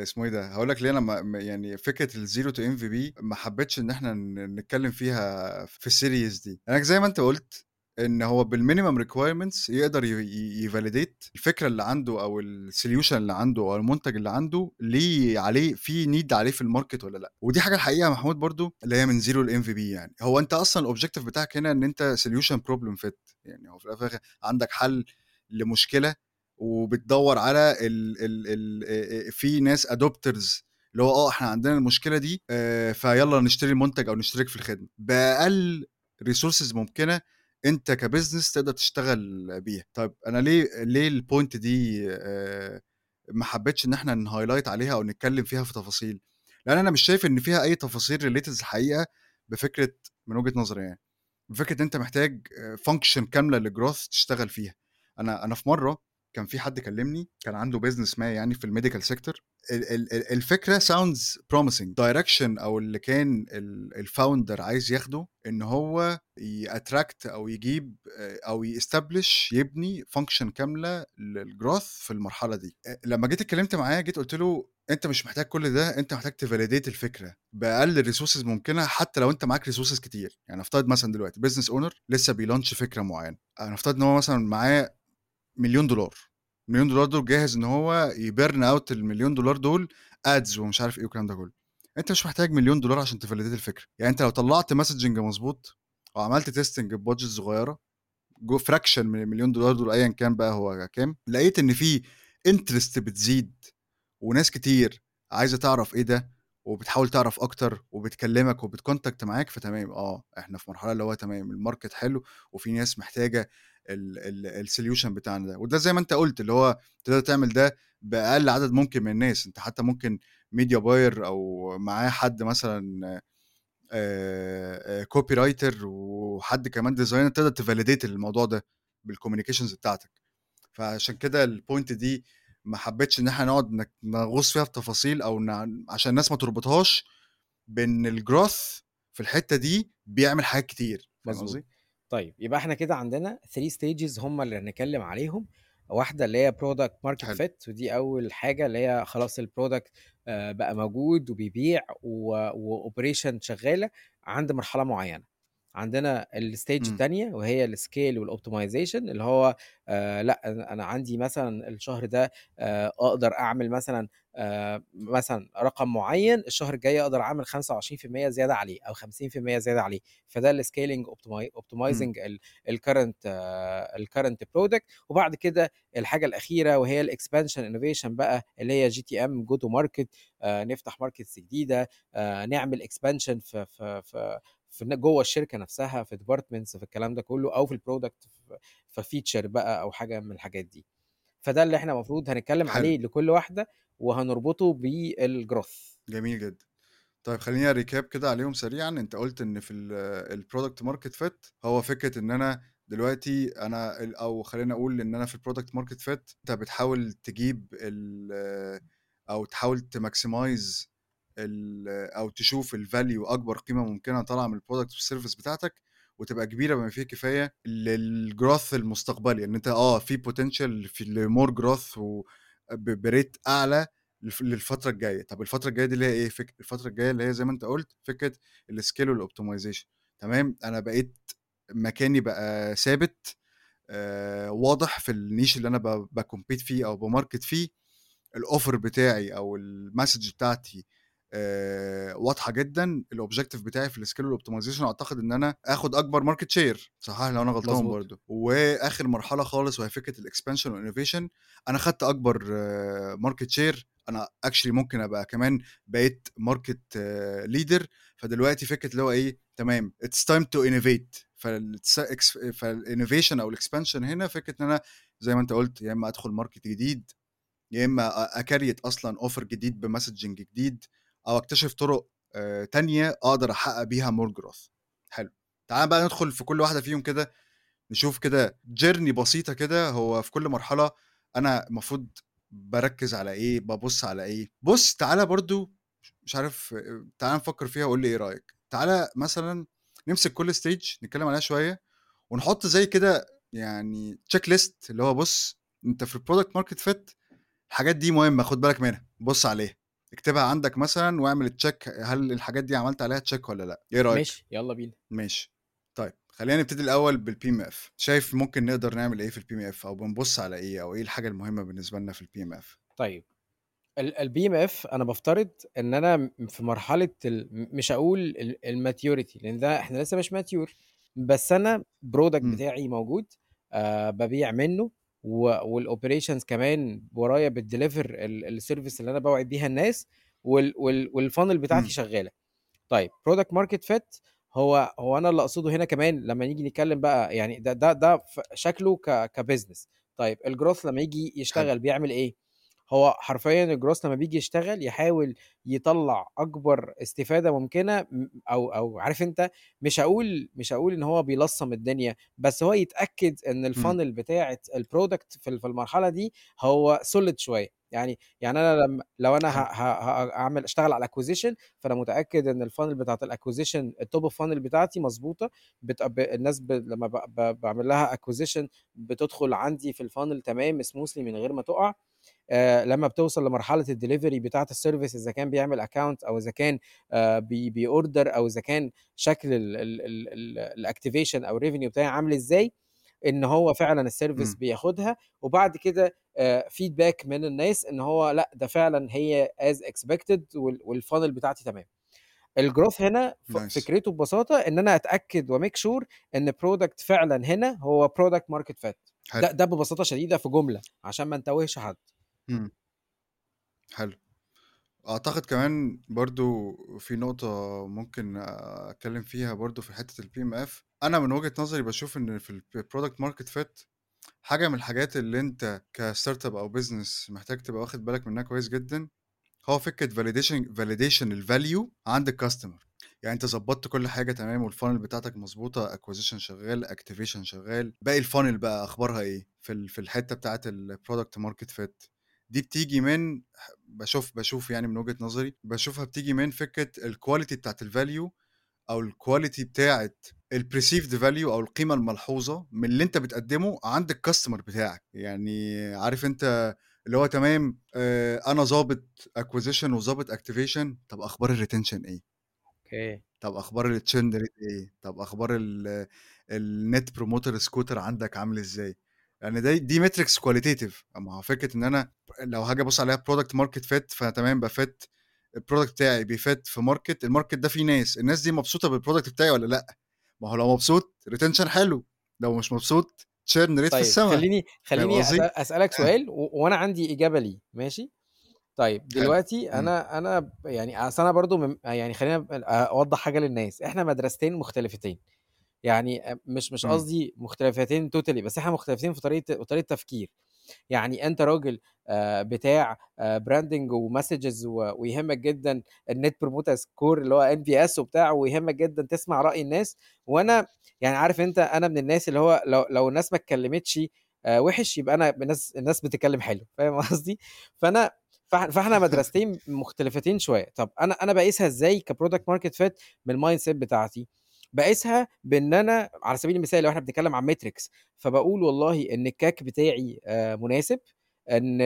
اسمه إيه ده، هاقول لك ليه أنا ما م يعني فكرة الzero to MVP ما حبيتش إن إحنا ن نتكلم فيها في الseries دي، لأنك زي ما أنت قُلت إن هو بالminimum requirements يقدر ي ي يvalidate الفكرة اللي عنده أو الsolution اللي عنده أو المنتج اللي عنده ليه عليه في need عليه في الmarket والّا لأ، ودي حاجة الحقيقة يا محمود برضه اللي هي من zero لMVP يعني، هو أنت أصلًا الobjective بتاعك هنا إن أنت solution problem fit يعني. هو في الآخر عندك حل لمشكلة وبتدوّر على ال ال ال في ناس adopters اللي هو آه إحنا عندنا المشكلة دي آآ فيالّا نشتري المنتج أو نشترك في الخدمة، بأقل resources ممكنة أنت كbusiness تقدر تشتغل بيها. طيب أنا ليه ليه الpoint دي ما حبيتش إن إحنا نhighlight عليها أو نتكلم فيها في تفاصيل؟ لأن أنا مش شايف إن فيها أي تفاصيل related الحقيقة بفكرة من وجهة نظري يعني، بفكرة إن أنت محتاج function كاملة لgrowth تشتغل فيها. أنا أنا في مرّة كان في حد كلمني كان عنده business ما يعني في الmedical sector ال ال ال الفكرة sounds promising direction أو اللي كان ال الfounder عايز ياخده إن هو يattract أو يجيب أو يestablish يبني function كاملة للgrowth في المرحلة دي. لمّا جيت اتكلمت معاه جيت قُلت له: "أنت مش محتاج كل ده، أنت محتاج تvalidate الفكرة بأقل resources ممكنة حتى لو أنت معاك resources كتير." يعني نفترض مثلًا دلوقتي business owner لسه بيlaunch فكرة معينة، هنفترض إن هو مثلًا معاه مليون دولار، المليون دولار دول جاهز إن هو يburn out المليون دولار دول ads ومش عارف إيه والكلام ده كله. أنت مش محتاج مليون دولار عشان تvalidate الفكرة، يعني أنت لو طلّعت messaging مضبوط وعملت testing بbudget صغيرة جو fraction من المليون دولار دول أيًا كان بقى هو كام، لقيت إن في interest بتزيد وناس كتير عايزة تعرف إيه ده وبتحاول تعرف أكتر وبتكلمك وبتcontact معاك فتمام آه، إحنا في مرحلة اللي هو تمام الmarket حلو وفي ناس محتاجة ال ال الsolution بتاعنا ده، وده زي ما أنت قُلت اللي هو تقدر تعمل ده بأقل عدد ممكن من الناس، أنت حتى ممكن media buyer أو معاه حد مثلًا آآ copywriter وحد كمان designer تقدر تvalidate الموضوع ده بالcommunications بتاعتك. فعشان كده الpoint دي ما حبيتش إن إحنا نقعد نغوص فيها في تفاصيل أو ن عشان الناس ما تربطهاش بإن الgrowth في الحتة دي بيعمل حاجات كتير، فاهم. قصدي؟ طيب يبقى إحنا كده عندنا 3 stages هم اللي هنتكلم عليهم، واحدة اللي هي market حلو. fit ودي أول حاجة اللي هي خلاص الproduct آآ بقى موجود وبيبيع و وoperation شغالة عند مرحلة معينة. عندنا الstage إمم. التانية وهي الscale والoptimization اللي هو آآ لأ أنا أنا عندي مثلًا الشهر ده آآ أقدر أعمل مثلًا آآ مثلًا رقم معين، الشهر الجاي أقدر أعمل 25% زيادة عليه أو 50% زيادة عليه، فده الscaling optimi إمم. optimizing ال الcurrent الcurrent product وبعد كده الحاجة الأخيرة وهي الexpansion innovation بقى اللي هي GTM go to market آآ نفتح markets جديدة آآ نعمل expansion في في في في جوّه الشركة نفسها في departments في الكلام ده كله أو في الproduct في في feature بقى أو حاجة من الحاجات دي. فده اللي إحنا المفروض هنتكلم حلو. عليه لكل واحدة وهنربطه بالgrowth. جميل جدًا. طيب خلّيني recap كده عليهم سريعًا، أنت قُلت إن في ال الproduct market fit هو فكرة إن أنا دلوقتي أنا ال أو خلّينا نقول إن أنا في الproduct market fit أنت بتحاول تجيب ال أو تحاول تmaximize ال أو تشوف الvalue أكبر قيمة ممكنة طالعة من الproduct والservice بتاعتك وتبقى كبيرة بما فيه الكفاية للgrowth المستقبلي، أنت آه في potential في لmore growth و ب بريت أعلى للف للفترة الجاية. طب الفترة الجاية دي اللي هي إيه؟ فك الفترة الجاية اللي هي زي ما أنت قُلت فكرة الscale والoptimization تمام، أنا بقيت مكاني بقى ثابت آآ واضح في الniche اللي أنا ب باcompete فيه أو بmarket فيه، الoffer بتاعي أو الmessage بتاعتي آآ واضحة جدًا الobjective بتاعي في والoptimization أعتقد إن أنا آخُد أكبر market share. صحّح لي لو أنا غلطان مضبوط. برضه. وآخر مرحلة خالص وهي فكرة الexpansion والinnovation أنا خدت أكبر market share. أنا actually ممكن أبقى كمان بقيت market leader. فدلوقتي فكرة اللي هو إيه، تمام to innovate. فالس إكس فالinnovation أو الexpansion هنا فكرة إن أنا زي ما أنت قُلت يا إمّا أدخل market جديد، يا أ أcreate أصلًا offer جديد بmessaging جديد. أو أكتشف طُرق تانية أقدر أحقق بيها more growth. حلو. تعالَ بقى ندخل في كل واحدة فيهم كده، نشوف كده journey بسيطة كده هو في كل مرحلة أنا المفروض باركّز على إيه، بابُص على إيه. بُص تعالَ برضه مش عارف تعالَ نفكّر فيها وقُل لي إيه رأيك. تعالَ مثلًا نمسك كل stage نتكلّم عليها شوية ونحُط زي كده يعني check list اللي هو بُص، أنت في الproduct market fit الحاجات دي مهمة خُد بالك منها، بُص عليها. اكتبها عندك مثلًا واعمل check هل الحاجات دي عملت عليها check والّا لأ، إيه رأيك؟ ماشي، يالّا بينا. ماشي. طيب خلّينا نبتدي الأول بالPMF شايف ممكن نقدر نعمل إيه في الPMF أو بنبُص على إيه أو إيه الحاجة المهمة بالنسبة لنا في الPMF؟ طيب ال الBMF أنا بافترض إن أنا م في مرحلة ال م مش هاقول ال الmaturity لإن ده إحنا لسه مش mature بس أنا الproduct إمم. بتاعي موجود آآ بابيع منّه و والoperations كمان ورايا بتdeliver ال الservice اللي أنا باوعد بيها الناس وال وال والfunnel بتاعتي إمم. شغّالة. طيب product market fit هو هو أنا اللي أقصده هنا كمان لمّا نيجي نتكلّم بقى يعني ده ده ده شكله ك كbusiness طيب الgrowth لمّا حلو. يشتغل بيعمل إيه؟ هو حرفيًا الgrowth لمّا بييجي يشتغل يحاول يطلّع أكبر استفادة ممكنة م أو أو عارف أنت مش هاقول مش هاقول إن هو بيلصّم الدنيا، بس هو يتأكد إن إمم. الfunnel بتاعة الproduct في ال في المرحلة دي هو solid شوية. يعني يعني أنا لمّا لو أنا ه حلو. ه ه أعمل أشتغل على acquisition فأنا متأكد إن الfunnel بتاعة الacquisition الtop of funnel بتاعتي بت ب الناس ب لمّا ب ب باعمل لها acquisition بتدخل عندي في الfunnel تمام smoothly من غير ما تُقع. آآ لمّا بتوصل لمرحلة الdelivery بتاعة الservice إذا كان بيعمل account أو إذا كان آآ بي بيorder أو إذا كان شكل ال ال ال ال الactivation أو الrevenue بتاعي عامل إزاي، إن هو فعلًا إمم. بياخدها وبعد كده آآ feedback من الناس إن هو لأ، ده فعلًا هي as expected وال والfunnel بتاعتي تمام. الgrowth هنا nice. فكرته ببساطة إن أنا أتأكد وmake sure إن product فعلًا هنا هو market fit حلو. ده ده ببساطة شديدة في جملة عشان ما نتوّهش حد. إمم. حلو. أعتقد كمان برضه في نقطة ممكن أتكلّم فيها برضه في حتّة الPMF أنا من وجهة نظري باشوف إن في الproduct market fit حاجة من الحاجات اللي أنت كstartup أو business محتاج تبقى واخد بالك منها كويس جدًا، هو فكرة validation validation الvalue عند الcustomer. يعني أنت ضبّطت كل حاجة تمام والfunnel بتاعتك مضبوطة acquisition شغّال، activation شغّال، باقي الfunnel بقى أخبارها إيه؟ في ال في الحتّة بتاعة الproduct market fit دي بتيجي من ح باشوف باشوف يعني من وجهة نظري، باشوفها بتيجي من فكرة الquality بتاعة الvalue أو الquality بتاعة الperceived value أو القيمة الملحوظة من اللي أنت بتقدّمه عند الcustomer بتاعك. يعني عارف أنت اللي هو تمام آآ أنا ضابط acquisition وضابط activation طَب أخبار الretention إيه؟ أوكي. طَب أخبار الchurn rate إيه؟ طَب أخبار ال الnet promoter score عندك عامل إزاي؟ يعني دي metrics qualitative ما هو فكرة إن أنا لو هاجي أبُص عليها product market fit فأنا تمام بafit الproduct بتاعي بيfit في market الmarket ده فيه ناس، الناس دي مبسوطة بالproduct بتاعي والّا لأ؟ ما هو لو مبسوط retention حلو، لو مش مبسوط rate في طيب السما، خلّيني فاهم خلّيني؟ أسأل أسألك ها. سؤال و وأنا عندي إجابة ليه ماشي؟ طيب حلو. دلوقتي. أنا أنا ب يعني أصل أنا برضه م يعني خلّينا ب أوضّح حاجة للناس، إحنا مدرستين مختلفتين. يعني مش مش إمم. قصدي مختلفتين totally بس إحنا مختلفتين في طريقة طريقة تفكير. يعني أنت راجل بتاع آآ branding وmessages و ويهمك جدًا الnet promoter score اللي هو NPS وبتاع ويهمك جدًا تسمع رأي الناس، وأنا يعني عارف أنت أنا من الناس اللي هو لو لو الناس ما اتكلمتش وِحِش يبقى أنا الناس الناس بتتكلم حلو، فاهم قصدي؟ فأنا فإح فإحنا مدرستين مختلفتين شوية. طَب أنا أنا باقيسها إزاي كproduct market fit من الmindset بتاعتي؟ باقيسها بإن أنا على سبيل المثال لو إحنا بنتكلم عن metrics فباقول والله إن الCAC بتاعي آآ مناسب، إن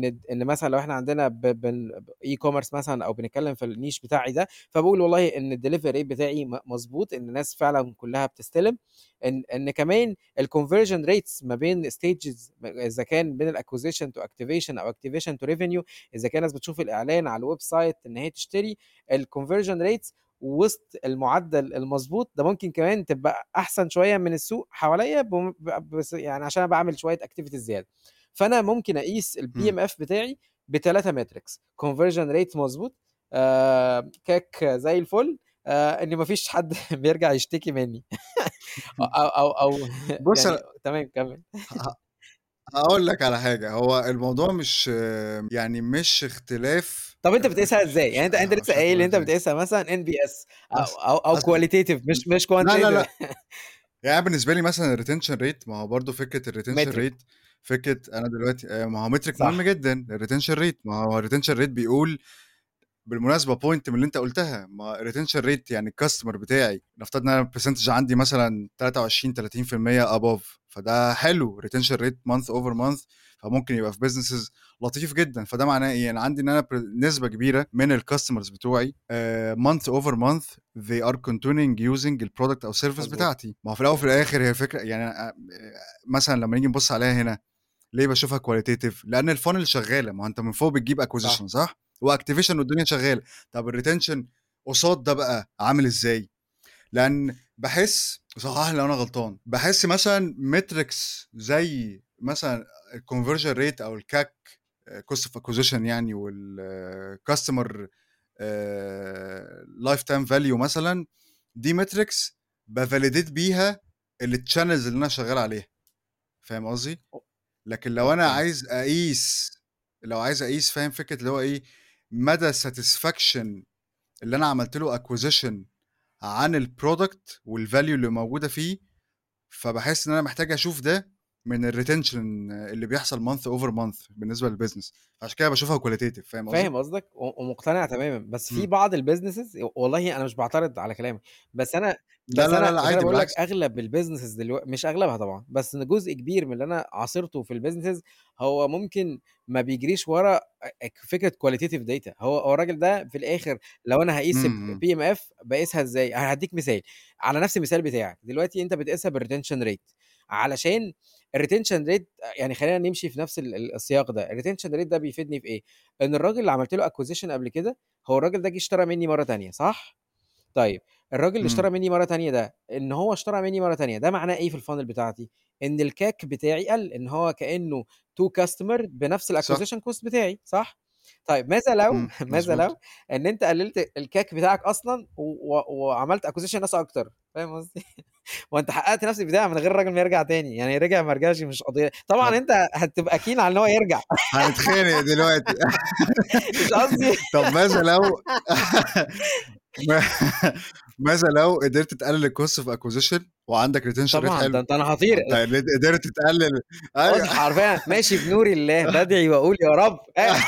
د إن مثلًا لو إحنا عندنا بن e-commerce مثلًا أو بنتكلم في الniche بتاعي ده، فباقول والله إن الdelivery rate بتاعي م مضبوط، إن الناس فعلًا كلّها بتستلم، إن إن كمان الconversion rates ما بين م إذا كان بين الacquisition to activation أو activation to revenue إذا كان الناس بتشوف الإعلان على الweb site إن هي تشتري، الconversion rates وسط المعدل المضبوط، ده ممكن كمان تبقى أحسن شوية من السوق حواليّا بس يعني عشان أنا باعمل شوية activities زيادة. فأنا ممكن أقيس إمم. الPMF بتاعي ب3 metrics conversion rate مضبوط، آآ CAC زي الفل، آآ إن ما فيش حد بيرجع يشتكي منّي أو أو أو بُص يعني تمام كمّل. ه ه هاقول لك على حاجة، هو الموضوع مش يعني مش اختلاف طَب أنت آآ بتقيسها إزاي؟ يعني أنت أنت لسه قايل إن أنت. بتقيسها مثلًا NPS أو مثلًا، أو أو مثلًا. qualitative مش مش لا، لا، quantitative لأ. يعني أنا بالنسبة لي مثلًا الretention rate ما هو برضه فكرة metric. rate فكرة أنا دلوقتي آآ ما هو metric مهم صح. جدًا الretention rate ما هو الretention rate بيقول بالمناسبة point من اللي أنت قُلتها، ما الretention rate يعني الcustomer بتاعي نفترض إن أنا الpercentage عندي مثلًا 23، 30% above فده حلو retention rate month over month فممكن يبقى في businesses لطيف جدًا، فده معناه إيه؟ أنا عندي إن أنا ب نسبة كبيرة من الcustomers بتوعي month over month they are continuing using أو الservice مضبوط. بتاعتي، ما هو في الأول وفي الآخر هي الفكرة يعني آآ مثلًا لمّا نيجي نبُص عليها هنا، ليه باشوفها qualitative؟ لأن الfunnel شغالة، ما أنت من فوق بتجيب acquisition صح. وactivation والدنيا شغالة، طَب الretention قصاد ده بقى عامل إزاي؟ لأن باحس وصحّح لي لو أنا غلطان، باحس مثلًا metrics زي مثلًا الconversion rate أو الCAC cost of acquisition يعني والcustomer آآ lifetime value مثلًا، دي metrics باvalidate بيها الchannels اللي أنا شغال عليها، فاهم قصدي؟ لكن لو أوكي. عايز أقيس لو عايز أقيس فاهم فكرة اللي هو إيه، مدى satisfaction اللي أنا عملت له acquisition عن الproduct والvalue اللي موجودة فيه، فباحس إن أنا محتاج أشوف ده من الretention اللي بيحصل month over month بالنسبة للbusiness عشان كده باشوفها qualitative فاهم قصدي؟ فاهم قصدك ومقتنع تمامًا، بس في إمم. بعض الbusinesses والله أنا مش باعترض على كلامك، بس لا، بس لا، لا، بس أنا عادي باقول لك بالعكس. أغلب الbusinesses دلو مش أغلبها طبعًا، بس جزء كبير من اللي أنا عاصرته في الbusinesses هو ممكن ما بيجريش ورا فكرة qualitative data هو هو الراجل ده في الآخر لو أنا هاقيس إمم، ب إمم. PMF باقيسها إزاي؟ أنا هادّيك مثال، على نفس المثال بتاعك، دلوقتي أنت بتقيسها بالretention rate علشان الretention rate يعني خلّينا نمشي في نفس ال ال السياق ده، الretention rate ده بيفيدني في إيه؟ إن الراجل اللي عملت له acquisition قبل كده، هو الراجل ده جه اشترى منّي مرّة تانية صح؟ طيب الراجل اللي اشترى إمم. منّي مرّة تانية ده، إن هو اشترى منّي مرّة تانية، ده معناه إيه في الfunnel بتاعتي؟ إن الCAC بتاعي قَل، إن هو كإنه to customer بنفس. الacquisition cost بتاعي صح؟ طيب ماذا لو ماذا. لو إن أنت قلّلت الCAC بتاعك و و وعملت acquisition ناس أكتر، فاهم قصدي؟ ما أنت حققت نفس البداية من غير الراجل ما يرجع تاني، يعني رجع ما رجعش مش قضية طبعًا طَب أنت هتبقى keen على إن هو يرجع هنتخانق دلوقتي. مش قصدي طَب ماذا لو ماذا لو قدرت تقلل الcost of acquisition وعندك طبعًا ده حلو؟ ما هاطير أنت قد قدرت تقلل. بُص حرفيًا. ماشي بنور الله، بادعي وأقول يا رب. أ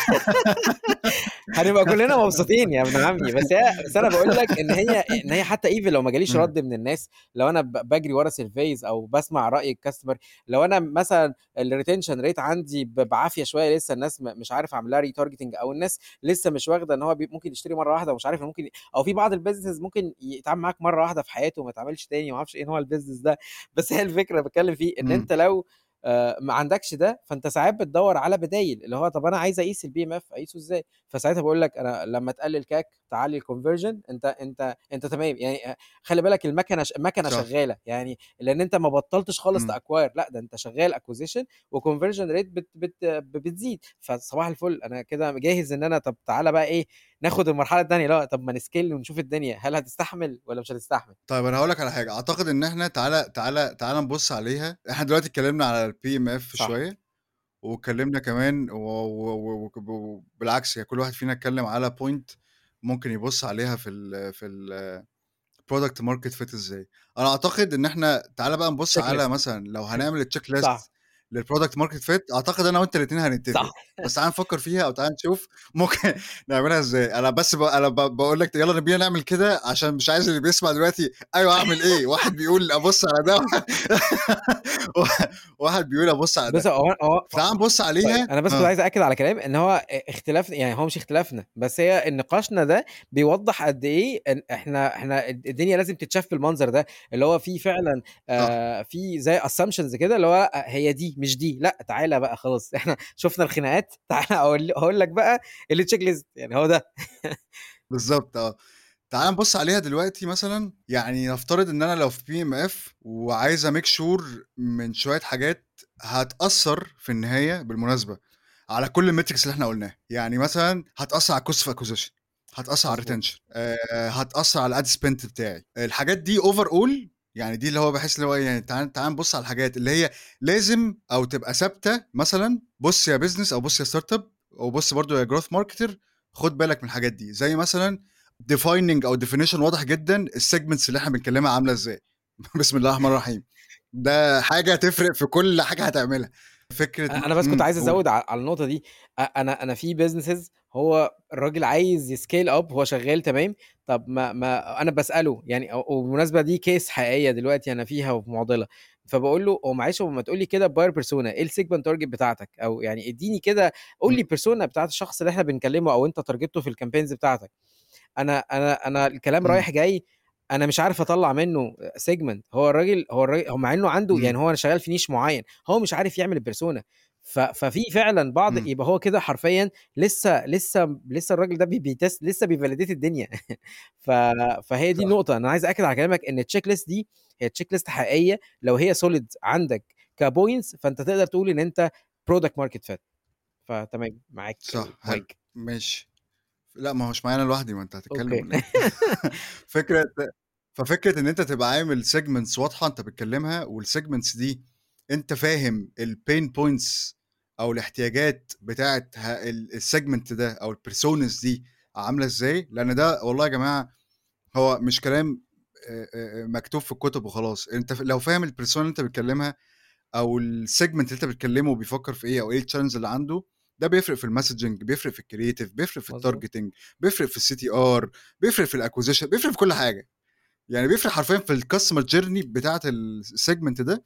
هنبقى كلّنا مبسوطين يا ابن عمي، بس هي بس أنا باقول لك إن هي إن هي حتى even لو ما جاليش. رَد من الناس، لو أنا ب باجري ورا surveys أو باسمع رأي الcustomer. لو أنا مثلًا الretention rate عندي ب بعافية شوية لسه الناس مش عارف عامل لها retargeting أو الناس لسه مش واخدة إن هو ممكن يشتري مرّة واحدة ومش عارف ممكن أو في بعض الbusinesses ممكن يتعامل معاك مرّة واحدة في حياته وما يتعاملش تاني وما أعرفش إيه نوع الbusiness ده، بس هي الفكرة باتكلّم فيه إن إمم. أنت لو آآ ما عندكش ده، فأنت ساعات بتدوّر على بدايل، اللي هو طَب أنا عايز أقيس الPMF أقيسه إزاي؟ فساعتها باقول لك أنا لمّا تقلل CAC تعلّي الconversion أنت أنت أنت تمام، يعني أ خلّي بالك المكنة ش المكنة صح. شغالة، يعني لإن أنت ما بطّلتش خالص إمم. تacquire لأ ده أنت شغال acquisition وconversion rate بت بت بتزيد، فصباح الفل أنا كده جاهز إن أنا طَب تعالَ بقى إيه، ناخد المرحلة التانية اللي هو طَب ما نscale ونشوف الدنيا، هل هتستحمل والّا مش هتستحمل؟ طيب أنا هاقول لك على حاجة، أعتقد إن إحنا تعالَ تعالَ تعالَ نبُص عليها، إحنا دلوقتي اتكلّمنا على الPMF صح. شوية، واتكلّمنا كمان و و و وبالعكس يعني كل واحد فينا اتكلّم على point ممكن يبُص عليها في ال في ال product market fit إزاي. أنا أعتقد إن إحنا تعالَ بقى نبُص على مثلًا لو هنعمل صح. الchecklist للproduct market fit. أعتقد أنا وأنت الاتنين هنتفق، صح. بس تعالَ نفكّر فيها أو تعالَ نشوف. ممكن نعملها إزاي، أنا بس ب أنا ب باقول لك يالّا بينا نعمل كده عشان مش عايز اللي بيسمع دلوقتي أيوه أعمل إيه، واحد بيقول أبُص على ده. واحد بيقول أبُص على ده، هو هو فتعالَ نبُص عليها. أنا بس كنت آه. عايز أأكد على كلامي إن هو اختلاف يعني هو مش اختلافنا، بس هي نقاشنا ده بيوضّح قد إن إحنا إحنا الد الدنيا لازم تتشاف بالمنظر ده، اللي هو في فعلًا. آآ في زي assumptions كده اللي هو هي دي. مش دي، لأ تعالَ بقى خلاص إحنا شُفنا الخناقات تعالَ أقول هاقول لك بقى الcheck list يعني هو ده. بالضبط آه. تعالَ نبُص عليها دلوقتي مثلًا، يعني نفترض إن أنا لو في PMF وعايز أmake sure من شوية حاجات هتأثّر في النهاية بالمناسبة على كل الmetrics اللي إحنا قُلناها، يعني مثلًا هتأثّر على الcost of acquisition هتأثّر على. الretention آآ هتأثّر على الad spend بتاعي، الحاجات دي overall يعني دي اللي هو باحس اللي هو إيه يعني تعالَ تعالَ نبُص على الحاجات اللي هي لازم أو تبقى ثابتة مثلًا، بُص يا business أو بُص يا startup وبُص برضه يا growth marketer خُد بالك من الحاجات دي، زي مثلًا defining أو definition واضح جدًا الsegments اللي إحنا بنتكلمها عاملة إزاي، بسم الله الرحمن الرحيم، ده حاجة تفرق في كل حاجة هتعملها، فكرة أ أنا بس كنت إمم، عايز. أزوّد ع على النقطة دي، أ أنا أنا في businesses هو الراجل عايز يscale up هو شغال تمام، طب ما ما أنا باسأله يعني و وبالمناسبة دي case حقيقية دلوقتي أنا فيها وفي معضلة، فباقول له: "هو معلش ما تقول لي كده الbuyer persona إيه الsegment target بتاعتك؟ أو يعني ادّيني كده قُل إمم. لي الpersona بتاعة الشخص اللي إحنا بنكلمه أو أنت تارجته في الcampaigns بتاعتك." أنا أنا أنا الكلام إمم. رايح جاي، أنا مش عارف أطلّع منه segment هو الراجل هو الراج هو مع إنه عنده. يعني هو شغال في niche معيّن، هو مش عارف يعمل ف ففي فعلًا بعض إمم. يبقى هو كده حرفيًا لسه لسه لسه الراجل ده بي بيtest لسه بيvalidate الدنيا ف فهي دي صح. النقطة، أنا عايز أأكد على كلامك إن الcheck list دي هي check list حقيقية لو هي solid عندك كpoints فأنت تقدر تقول إن أنت product market fit فتمام معاك صح،. ماشي. لأ ما هو مش معايا أنا لوحدي، ما أنت هتتكلم أوكي. والّا إيه؟ فكرة ففكرة إن أنت تبقى عامل segments واضحة أنت بتكلمها والsegments دي أنت فاهم الpain points أو الاحتياجات بتاعة ه ال الsegment ده أو الpersonas دي عاملة إزاي، لأن ده والله يا جماعة هو مش كلام آآ آآ مكتوب في الكتب وخلاص، أنت ف لو فاهم الpersona اللي أنت بتكلمها أو الsegment اللي أنت بتكلمه بيفكّر في إيه أو إيه الchallenges اللي عنده، ده بيفرق في الmessaging بيفرق في الcreative بيفرق في. الtargeting بيفرق في الCTR بيفرق في الacquisition بيفرق في كل حاجة، يعني بيفرق حرفيًا في الcustomer journey بتاعة الsegment ده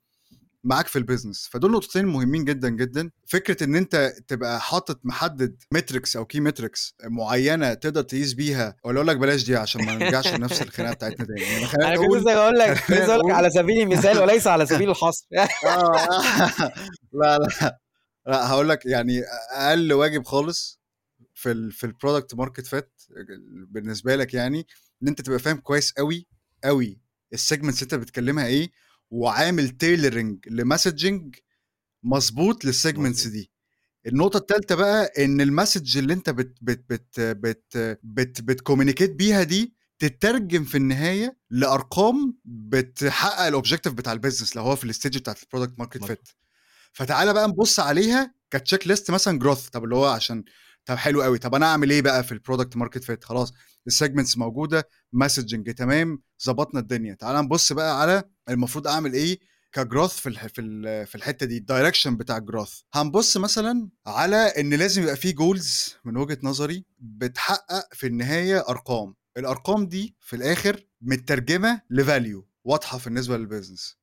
معاك في الbusiness، فدول نقطتين مهمين جدًا، جدًا، فكرة إن أنت تبقى حاطط محدد metrics أو key metrics معيّنة تقدر تقيس بيها والّا أقول لك بلاش دي عشان ما نرجعش لنفس الخناقة بتاعتنا تاني، يعني أنا كنت لسه هاقول لك لسه على سبيل المثال وليس على سبيل الحصر. آه. لا، لا، لأ هاقول لك يعني أقل واجب خالص في ال في الproduct market fit بالنسبة لك يعني، إن أنت تبقى فاهم كويس أوي الsegments اللي أنت بتكلمها إيه، وعامل لmessaging مضبوط للsegments مضبوط. دي. النقطة التالتة بقى إن الmessage اللي أنت بت بت بت بت بت بتcommunicate بيها دي تتّرجم في النهاية لأرقام بتحقق الobjective بتاع الbusiness لو هو في الstage بتاعة الproduct market مضبوط. Fit فتعالَ بقى نبُص عليها كcheck list مثلًا growth. طب اللي هو عشان طب حلو أوي، طب أنا أعمل إيه بقى في الproduct market fit خلاص الsegments موجودة، messaging تمام، ضبطنا الدنيا، تعالَ نبُص بقى على المفروض أعمل إيه كgrowth في الح في ال في الحتة دي الdirection بتاع الgrowth هنبُص مثلًا على إن لازم يبقى في goals من وجهة نظري بتحقق في النهاية أرقام، الأرقام دي في الآخر متّرجمة لvalue واضحة بالنسبة للbusiness.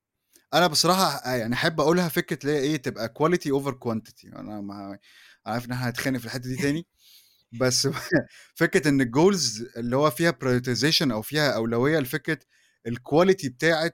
أنا بصراحة يعني أحب أقولها فكرة اللي هي إيه تبقى quality over quantity. أنا ما عارف إن إحنا هنتخانق في الحتة دي تاني، بس فكرة إن الgoals اللي هو فيها prioritization أو فيها أولوية لفكرة الquality بتاعة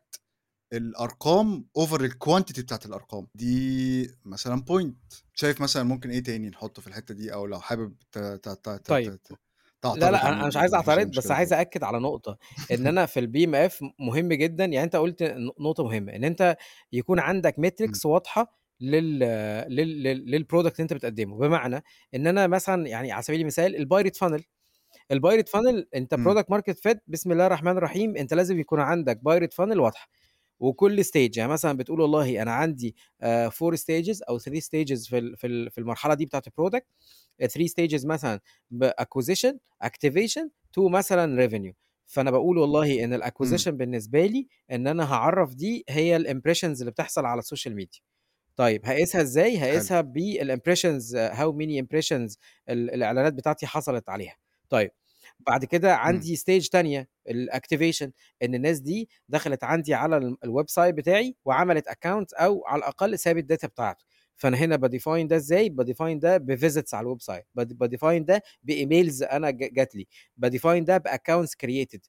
الأرقام over الquantity بتاعة الأرقام، دي مثلًا point. شايف مثلًا ممكن إيه تاني نحطه في الحتة دي؟ أو لو حابب ت ت ت ت طيب. ت لا، تعترض لأ، أنا أنا مش عايز أعترض، بس عايز. أأكد على نقطة، إن أنا في الBMF مهم جدًا يعني أنت قُلت ن نقطة مهمة، إن أنت يكون عندك إمم. metrics واضحة لل لل لل للproduct اللي أنت بتقدمه، بمعنى إن أنا مثلًا يعني على سبيل المثال funnel الpilot funnel أنت إمم. product market fit بسم الله الرحمن الرحيم أنت لازم يكون عندك pilot funnel واضحة، وكل stage يعني مثلًا بتقول والله أنا عندي آآ 4 stages أو 3 stages في في ال في المرحلة دي بتاعة الproduct 3 stages مثلًا بacquisition activation to مثلًا revenue فأنا باقول والله إمم. الacquisition بالنسبة لي إن أنا هاعرّف دي هي الimpressions اللي بتحصل على ال social media، طيب هاقيسها إزاي؟ حلو. هاقيسها بالimpressions how many impressions ال الإعلانات بتاعتي حصلت عليها. طيب بعد كده إمم. عندي stage تانية الactivation إن الناس دي دخلت عندي على ال الwebsite بتاعي وعملت account أو على الأقل سابت data بتاعته، فأنا هنا بadefine ده إزاي؟ بadefine ده بvisits على الwebsite بad بadefine ده أنا ج جات لي، badefine ده بaccounts created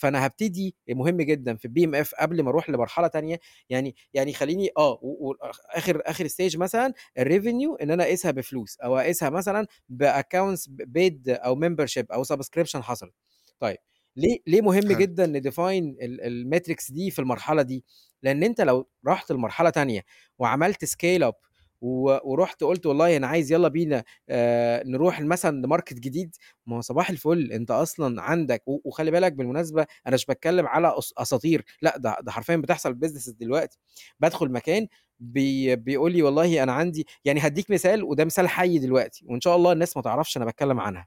فأنا هابتدي مهم جدًا في الBMF قبل ما أروح لمرحلة تانية يعني يعني خلّيني و وآخ آخر آخر stage مثلًا الrevenue إن أنا أقيسها بفلوس أو أقيسها مثلًا بaccounts ب paid أو membership أو subscription حصلت. طيب ليه ليه مهم حلو. جدًا ندefine ال الmetrics دي في المرحلة دي؟ لإن أنت لو رُحت لمرحلة تانية وعملت up و ورُحت قُلت والله أنا عايز يالّا بينا آآ نروح مثلًا لmarket جديد، ما هو صباح الفل أنت أصلًا عندك وخلّي بالك بالمناسبة أنا مش باتكلم على أس أساطير، لأ ده ده حرفيًا بتحصل businesses دلوقتي، بادخل مكان بي بيقول لي والله أنا عندي يعني هادّيك مثال وده مثال حي دلوقتي وإن شاء الله الناس ما تعرفش أنا باتكلم عنها.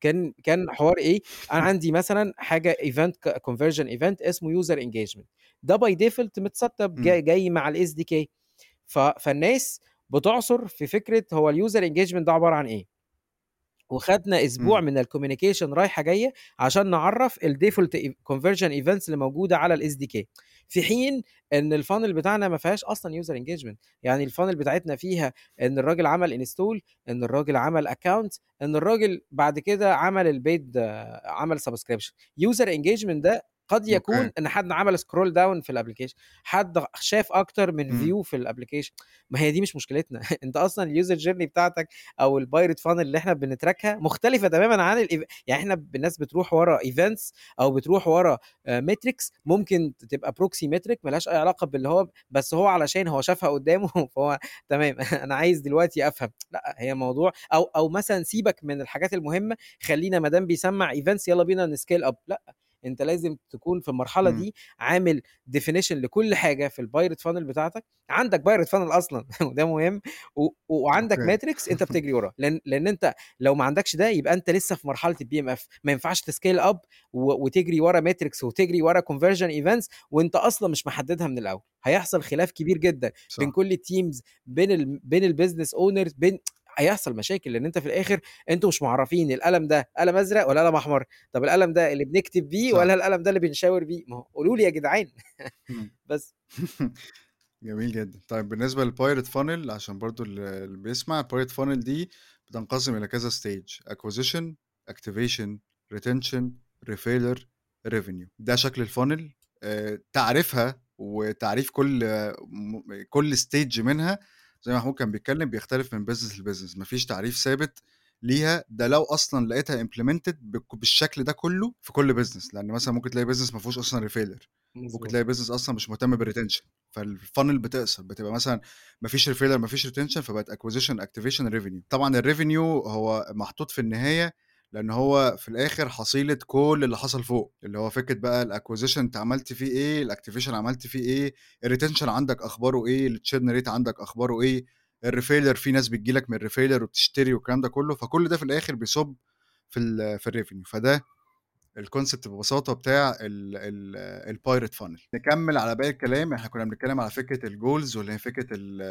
كان كان حوار إيه، أنا عندي مثلًا حاجة event ك conversion event اسمه user engagement. ده by default متسطب. جاي جاي مع الSDK ف فالناس بتعصُر في فكرة هو الuser engagement ده عبارة عن إيه؟ وخدنا أسبوع إمم. من الcommunication رايحة جاية عشان نعرّف ev conversion events اللي موجودة على الSDK في حين إن الfunnel بتاعنا ما فيهاش أصلًا user engagement يعني الfunnel بتاعتنا فيها إن الراجل عمل install إن الراجل عمل account إن الراجل بعد كده عمل الpaid عمل subscription user engagement ده قد يكون. إن حد عمل scroll down في الapplication حد شاف أكتر من إمم. view في الapplication. ما هي دي مش مشكلتنا. أنت أصلًا الuser journey بتاعتك أو الpirate funnel اللي إحنا بنتراكها مختلفة تمامًا عن الإيف يعني إحنا ب الناس بتروح ورا events أو بتروح ورا آآ metrics ممكن تبقى proxy metric ما لهاش أي علاقة باللي هو بس هو علشان هو شافها قدّامه فهو تمام. أنا عايز دلوقتي أفهم، لأ هي موضوع أو أو مثلًا سيبك من الحاجات المهمة خلّينا ما دام بيسمّع events يالّا بينا نscale up. لأ، أنت لازم تكون في المرحلة إمم. دي عامل definition لكل حاجة في الpirate funnel بتاعتك، عندك pirate funnel أصلًا وده مهم. و وعندك metrics أنت بتجري وراها، لإن لإن أنت لو ما عندكش ده يبقى أنت لسه في مرحلة الBMF. ما ينفعش تscale up و وتجري ورا metrics وتجري ورا conversion events وأنت أصلًا مش محددها من الأول، هيحصل خلاف كبير جدًا بين صح. كل الteams بين ال بين الbusiness owners بين هيحصل مشاكل لإن أنت في الآخر أنتم مش معرّفين القلم ده قلم أزرق والّا قلم أحمر، طب القلم ده اللي بنكتب بيه صح. والّا القلم ده اللي بنشاور بيه؟ ما هو قولوا لي يا جدعان. بس. جميل جدًا. طيب بالنسبة للpirate funnel عشان برضه ال اللي بيسمع الpirate funnel دي بتنقسم إلى كذا stage acquisition، activation، retention، referrer، revenue ده شكل الfunnel آآ تعريفها وتعريف كل كل stage منها زي ما محمود كان بيتكلم بيختلف من business لbusiness ما فيش تعريف ثابت ليها، ده لو أصلًا لقيتها بك بالشكل ده كله في كل business لإن مثلًا ممكن تلاقي business ما فيهوش أصلًا referrer ممكن. تلاقي business أصلًا مش مهتم بالretention فالfunnel بتقصر بتبقى مثلًا ما فيش referrer ما فيش retention فبقت acquisition، activation، revenue طبعًا الrevenue هو محطوط في النهاية لإن هو في الآخر حصيلة كل اللي حصل فوق، اللي هو فكرة بقى الacquisition أنت عملت فيه إيه، الactivation عملت فيه إيه، الretention عندك أخباره إيه، الchurn rate عندك أخباره إيه، الreferrer في ناس بتيجي لك من الreferrer وبتشتري والكلام ده كله، فكل ده في الآخر بيصُب في ال في الrevenue. فده الconcept ببساطة بتاع ال ال الpirate funnel. نكمل على باقي الكلام. إحنا كنا بنتكلم على فكرة الgoals واللي هي فكرة ال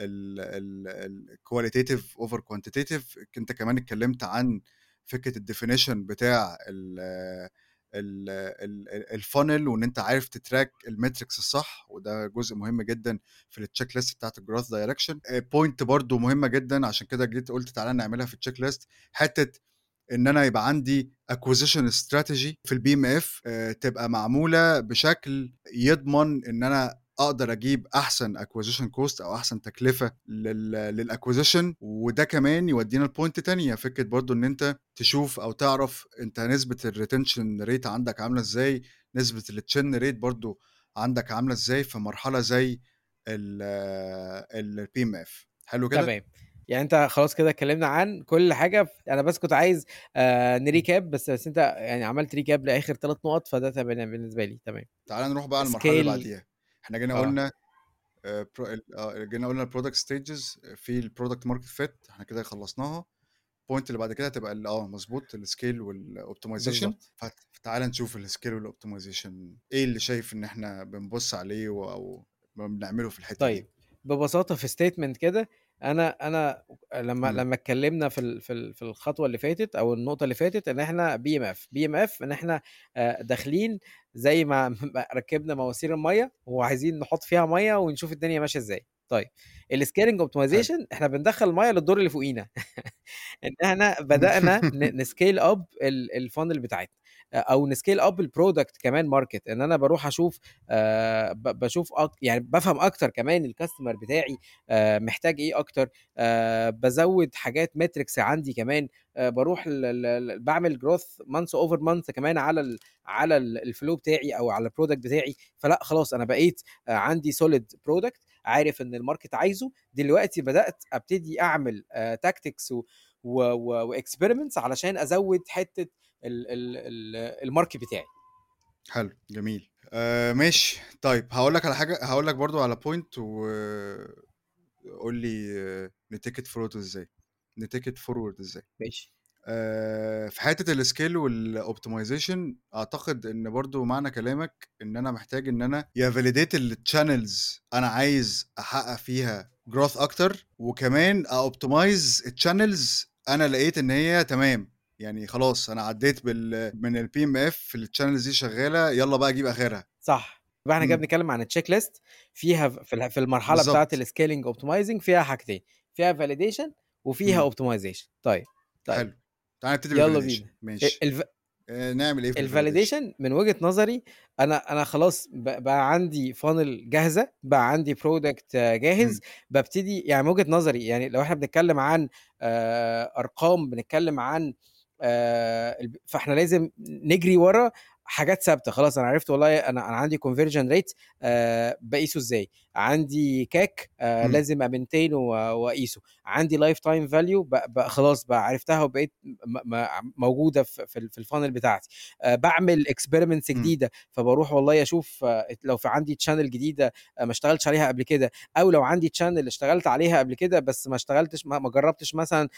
ال ال الqualitative over quantitative. أنت كمان اتكلمت عن فكرة الdefinition بتاع ال ال ال الfunnel وإن أنت عارف تتراك الmetrics الصح وده جزء مهم جدًا في list بتاعة الgrowth direction. آآ point برضه مهمة جدًا عشان كده جيت قُلت تعالَ نعملها في الcheck list حتة إن أنا يبقى عندي acquisition strategy في الBMF آآ تبقى معمولة بشكل يضمن إن أنا أقدر أجيب أحسن acquisition cost أو أحسن تكلفة لل للacquisition وده كمان يودينا لpoint تانية فكرة برضه إن أنت تشوف أو تعرف أنت نسبة الretention rate عندك عاملة إزاي، نسبة الchurn rate برضه عندك عاملة إزاي في مرحلة زي ال الBMF حلو كده؟ تمام. يعني أنت خلاص كده اتكلمنا عن كل حاجة ف أنا بس كنت عايز آآ نrecap بس بس أنت يعني عملت recap لآخر 3 نقط فده تمام بالنسبة لي، تمام. تعالَ نروح بقى للمرحلة اللي بعديها. إحنا جينا آه. قُلنا ال آه جينا قُلنا الproduct stages في الproduct market fit إحنا كده خلصناها. الpoint اللي بعد كده هتبقى ال آه مضبوط الscale والoptimization بالضبط. فت فتعالَ نشوف الscale والoptimization إيه اللي شايف إن إحنا بنبُص عليه و أو بنعمله في الحتة طيب دي؟ ببساطة في statement كده أنا أنا لمّا إمم. لمّا اتكلمنا في ال في ال في الخطوة اللي فاتت أو النقطة اللي فاتت إن إحنا BMF، BMF إن إحنا آآ داخلين زي ما ركّبنا مواسير المَيّة وعايزين نحُط فيها مَيّة ونشوف الدنيا ماشية إزاي. طيب حلو. optimization إحنا بندخّل المَيّة للدور اللي فوقينا إن إحنا إمم. بدأنا ن نscale up ال الfunnel بتاعتنا أو نscale up الproduct كمان market إن أنا باروح أشوف آآ ب باشوف أك يعني بافهم أكتر كمان الcustomer بتاعي محتاج أكتر، آآ بازوّد حاجات metrics عندي كمان، آآ باروح ل ل ل باعمل growth month over month كمان على ال على ال الflow بتاعي أو على الproduct بتاعي، فلأ خلاص أنا بقيت عندي solid product عارف إن الmarket عايزه، دلوقتي بدأت أبتدي أعمل آآ tactics و و و وexperiments علشان أزوّد حتّة ال ال ال الmarket بتاعي. حلو، جميل. آآ ماشي، طيب هاقول لك على حاجة هاقول لك برضه على point و قُل لي it forward إزاي، نtake it forward إزاي. ماشي. آآ في حتّة الscale والoptimization أعتقد إن برضه معنى كلامك إن أنا محتاج إن أنا يا validate الchannels أنا عايز أحقق فيها growth أكتر، وكمان أoptimize الchannels أنا لقيت إن هي تمام، يعني خلاص أنا عدّيت بال من الPMF الchannels دي شغّالة يالّا بقى أجيب آخرها. صح، يبقى إحنا كده. بنتكلم عن الcheck list فيها في ال في المرحلة بتاعة بالضبط. الscaling optimizing فيها حاجتين، فيها validation وفيها optimization. طيب، طيب. حلو، تعالَ نبتدي بالvalidation بينا. ماشي. الف آآ نعمل إيه في؟ الvalidation من وجهة نظري أنا أنا خلاص بقى عندي funnel جاهزة، بقى عندي product جاهز، إمم. بابتدي يعني من وجهة نظري يعني لو إحنا بنتكلم عن آآ أرقام، بنتكلم عن آآ الب فإحنا لازم نجري ورا حاجات ثابتة، خلاص أنا عرفت والله أنا أنا عندي conversion rate آآ باقيسه إزاي، عندي آآ إمم. لازم أmaintain و وأقيسه، عندي lifetime value ب ب خلاص بقى عرفتها وبقيت م م موجودة في في ال في الfunnel بتاعتي. باعمل experiments إمم. جديدة، فباروح والله أشوف لو في عندي channel جديدة ما اشتغلتش عليها قبل كده، أو لو عندي channel اشتغلت عليها قبل كده بس ما اشتغلتش ما جرّبتش مثلًا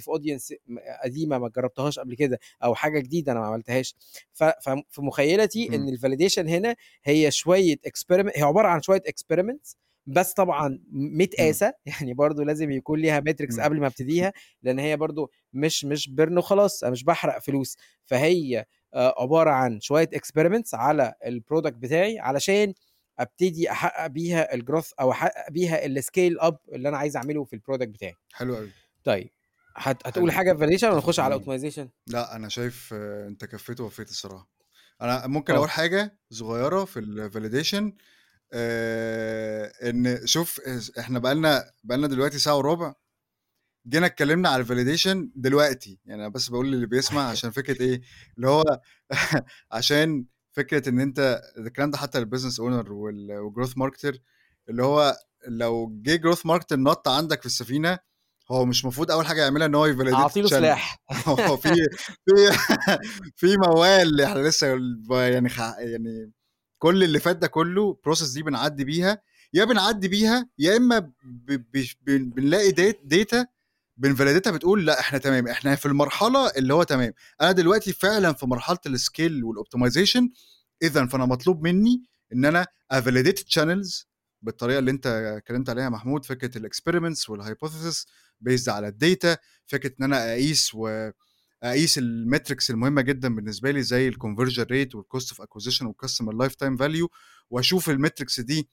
of audience م قديمة ما جرّبتهاش قبل كده، أو حاجة جديدة أنا ما عملتهاش. ف ف في مخيلتي إمم. إن الvalidation هنا هي شوية experiment هي عبارة عن شوية experiments بس طبعًا م إمم. متقاسة، يعني برضه لازم يكون ليها إمم. قبل ما أبتديها، لإن هي برضه مش مش burn وخلاص، أنا مش باحرق فلوس، فهي آآ عبارة عن شوية experiments على الproduct بتاعي علشان أبتدي أحقق بيها الgrowth أو أحقق بيها الscale up اللي أنا عايز أعمله في الproduct بتاعي. حلو أوي. طيب هت هتقول حاجة في والّا متّفق نخش على optimization؟ لأ، أنا شايف أنت كفّيت ووفّيت الصراحة. أنا ممكن أقول آه. حاجة صغيّرة في الvalidation آآ إن شوف اس إحنا بقى لنا بقى لنا دلوقتي ساعة وربع، جينا اتكلمنا على الvalidation دلوقتي، يعني أنا بس باقول للي بيسمع عشان فكرة إيه، اللي هو عشان فكرة إن أنت الكلام ده حتى للbusiness owner وال وgrowth marketer اللي هو لو جه growth marketer نَط عندك في السفينة، هو مش المفروض أول حاجة يعملها إن هو يvalidate أعطي له الchannels سلاح. هو في في في موال إحنا لسه يعني خ يعني كل اللي فات ده كله الprocess دي بنعدّي بيها، يا بنعدّي بيها يا بن بنلاقي dat data بنvalidate بتقول لأ إحنا تمام، إحنا في المرحلة اللي هو تمام. أنا دلوقتي فعلًا في مرحلة الscale والoptimization إذًا فأنا مطلوب منّي إن أنا أvalidate الchannels بالطريقة اللي أنت اتكلمت عليها محمود، فكرة الexperiments والhypothesis based على الdata، فكرة إن أنا أقيس وأقيس الmetrics المهمة جدًا بالنسبة لي زي الconversion rate والcost of acquisition والcustomer lifetime value وأشوف الmetrics دي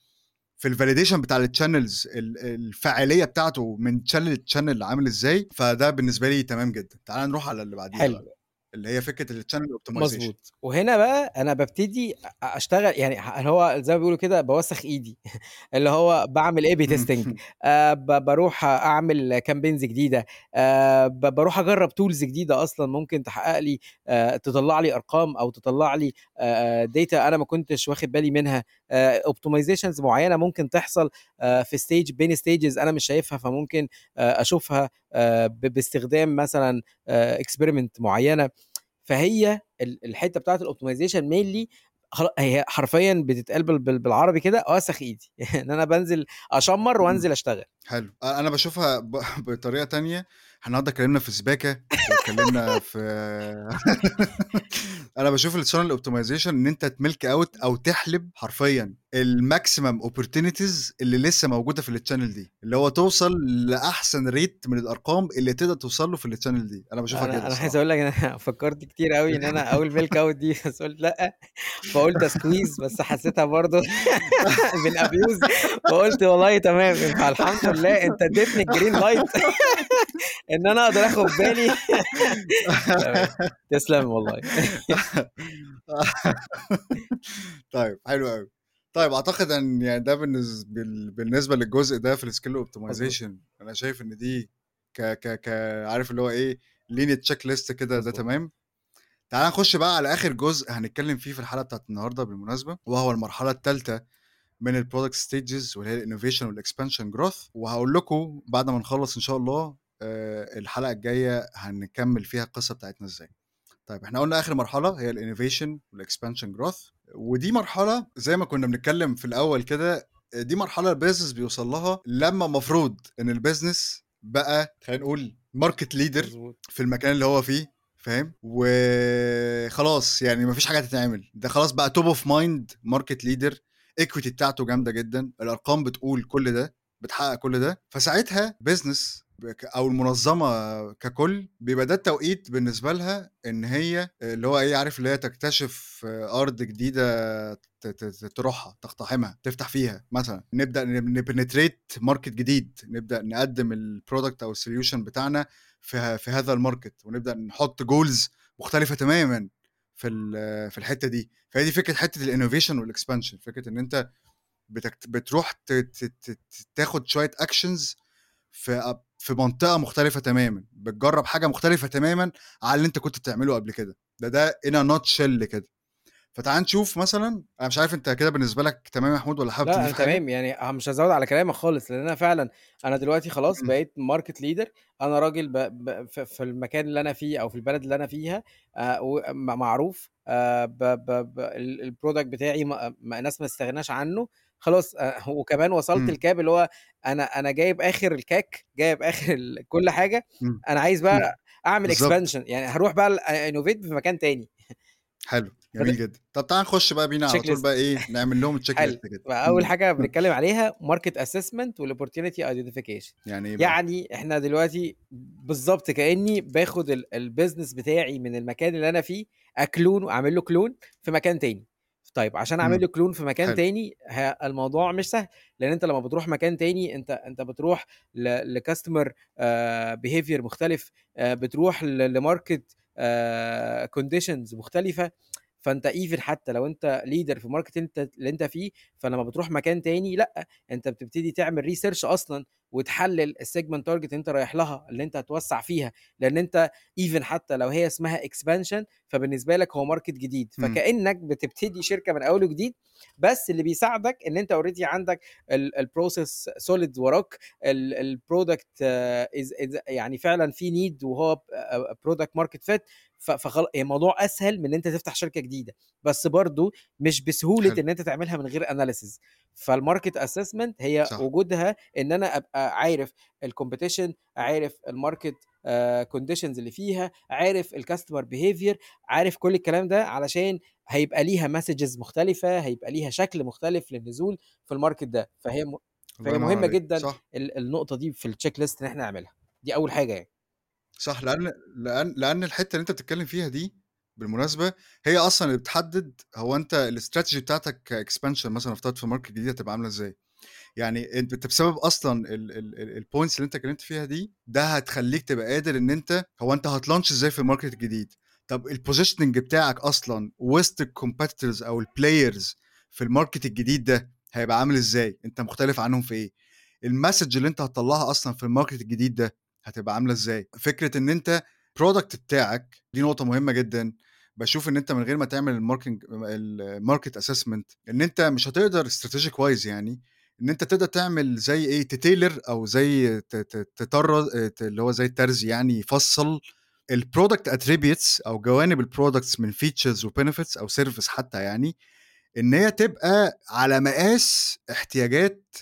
في الvalidation بتاع الchannels ال الفاعلية بتاعته من channel لchannel عامل إزاي، فده بالنسبة لي تمام جدًا. تعالَ نروح على اللي بعديها حلو. اللي هي فكرة الchannel optimization. مضبوط. وهنا بقى أنا بابتدي أ أشتغل يعني هو زي ما بيقولوا كده باوسّخ إيدي اللي هو باعمل AB testing آآ ب باروح أعمل campaigns جديدة، آآ ب باروح أجرّب tools جديدة أصلًا ممكن تحقق لي آآ تطلّع لي أرقام أو تطلّع لي آآ data أنا ما كنتش واخد بالي منها، آآ optimizations معيّنة ممكن تحصل آآ في stage بين stages أنا مش شايفها، فممكن آآ ب باستخدام مثلًا experiment معيّنة. فهي ال الحتّة بتاعة الoptimization mainly خلا هي حرفيًا بتتقال بال بال بالعربي كده أوسّخ إيدي، إن أنا بانزل أشمّر إمم. وأنزل أشتغل. حلو. أ أنا باشوفها ب بطريقة تانية، النهارده اتكلمنا في سباكة واتكلمنا في أنا باشوف الchannel optimization إن أنت تمِلك out أو تحلب حرفيًا. الmaximum opportunities اللي لسه موجودة في الchannel دي، اللي هو توصل لأحسن rate من الأرقام اللي تقدر توصل له في الchannel دي، أنا باشوفها كده أنا عايز. أقول لك أنا فكّرت كتير أوي إن أنا أقول milk out دي بس قُلت لأ، فقُلت squeeze بس حسيتها برضه بنabuse فقُلت والله تمام، فالحمد لله أنت اديتني الgreen light إن أنا أقدر آخد بالي تسلم والله. طيب حلو أوي. طيب أعتقد إن يعني ده بالنس بال بالنسبة للجزء ده في مضبوط. optimization أنا شايف إن دي ك ك ك عارف اللي هو إيه lean check list كده ده. تمام. تعالَ نخش بقى على آخر جزء هنتكلم فيه في الحلقة بتاعة النهارده بالمناسبة، وهو المرحلة التالتة من الproduct stages واللي هي الinnovation والexpansion growth وهاقول لكم بعد ما نخلّص إن شاء الله آآ الحلقة الجاية هنكمّل فيها القصة بتاعتنا إزاي. طيب إحنا قُلنا آخر مرحلة هي الinnovation والexpansion growth ودي مرحلة زي ما كنا بنتكلم في الأول كده، دي مرحلة الbusiness بيوصل لها لمّا المفروض إن الbusiness بقى خلّينا نقول leader مضبوط. في المكان اللي هو فيه فاهم، وخلاص يعني ما فيش حاجة هتتعمل، ده خلاص بقى top of mind market leader equity بتاعته جامدة جدًا، الأرقام بتقول كل ده، بتحقق كل ده، فساعتها business بك أو المنظمة ككل بيبقى ده التوقيت بالنسبة لها إن هي اللي هو إيه عارف اللي هي تكتشف ت ت تروحها، تقتحمها، تفتح فيها مثلًا، نبدأ ن نpenetrate market جديد، نبدأ نقدّم الproduct أو الsolution بتاعنا في في هذا الmarket ونبدأ نحط goals مختلفة تمامًا في في الحتة دي، فهي دي حتة الinnovation والexpansion فكرة إن أنت بتكت بتروح تاخد شوية actions في في منطقة مختلفة تمامًا، بتجرّب حاجة مختلفة تمامًا عن اللي أنت كنت بتعمله قبل كده، ده ده in a nutshell كده. فتعالَ نشوف مثلًا أنا مش عارف أنت كده بالنسبة لك تمام يا محمود والّا حابب لأ أنا؟ تمام، يعني مش هازوّد على كلامك خالص، لإن أنا فعلًا أنا دلوقتي خلاص. بقيت market leader أنا راجل ب ب في المكان اللي أنا فيه أو في البلد اللي أنا فيها وم معروف آآ ب ب ب ال الproduct بتاعي م م الناس ما تستغناش عنه، خلاص آآ وكمان وصلت إمم. لcap اللي هو أنا أنا جايب آخر الكاك، جايب ال كل حاجة، إمم. أنا عايز بقى أعمل بالضبط. expansion يعني هاروح بقى ال أinnovate في مكان تاني. حلو، جميل جدًا. طب تعالَ نخش بقى بينا على طول بقى إيه، نعمل لهم حلو، list كده. إمم. حاجة بنتكلم عليها market assessment والopportunity identification يعني إيه؟ يعني إحنا دلوقتي بالضبط كإني باخد ال الbusiness بتاعي من المكان اللي أنا فيه أكلونه أعمل له clone في مكان تاني. طيب عشان أعمل إمم. له clone في مكان حلو. تاني الموضوع مش سهل، لإن أنت لمّا بتروح مكان تاني أنت أنت بتروح ل لcustomer آآ behavior مختلف، آآ بتروح ل لmarket آآ conditions مختلفة، فأنت even حتى لو أنت leader في الmarket أنت اللي أنت فيه، فلمّا بتروح مكان تاني لأ، أنت بتبتدي تعمل research أصلًا وتحلل target اللي أنت رايح لها، اللي أنت هتوسّع فيها، لإن أنت even حتى لو هي اسمها expansion فبالنسبة لك هو market جديد، إمم. فكإنك بتبتدي شركة من أول وجديد، بس اللي بيساعدك إن أنت already عندك ال الprocess solid وراك، ال الproduct is is يعني فعلًا في need وهو ب آآ product market fit ف فخلا الموضوع أسهل من إن أنت تفتح شركة جديدة، بس برضه مش بسهولة حلو. إن أنت تعملها من غير analysis. فالmarket assessment هي صح. وجودها إن أنا أبقى عارف الcompetition، عارف الmarket آآ conditions اللي فيها، عارف الcustomer behavior، عارف كل الكلام ده علشان هيبقى ليها messages مختلفة، هيبقى ليها شكل مختلف للنزول في الmarket ده، فهي م فهي مهمة عليك، جدًا صح. ال النقطة دي في الcheck list إن إحنا نعملها، دي أول حاجة يعني. صح، لأن لأن لأن الحتة اللي أنت بتتكلم فيها دي بالمناسبة هي أصلًا اللي بتحدد هو أنت الstrategy بتاعتك كexpansion مثلًا نفترض في market جديد هتبقى عاملة إزاي. يعني أنت بسبب أصلًا ال ال ال الpoints اللي أنت اتكلمت فيها دي، ده هتخلّيك تبقى قادر إن أنت هو أنت هتlaunch إزاي في الmarket الجديد، طب الpositioning بتاعك أصلًا وسط الcompetitors أو الplayers في الmarket الجديد ده هيبقى عامل إزاي، أنت مختلف عنهم في إيه، الmessage اللي أنت هتطلّعها أصلًا في الmarket الجديد ده هتبقى عاملة إزاي، فكرة إن أنت الproduct بتاعك دي نقطة مهمة جدًا، باشوف إن أنت من غير ما تعمل الmarking الmarket assessment إن أنت مش هتقدر strategic wise يعني إن أنت تقدر تعمل زي إيه تtailor أو زي ت ت تطر ت اللي هو زي الترزي يعني يفصّل الproduct attributes أو جوانب الproducts من features وbenefits أو service حتى يعني، إن هي تبقى على مقاس احتياجات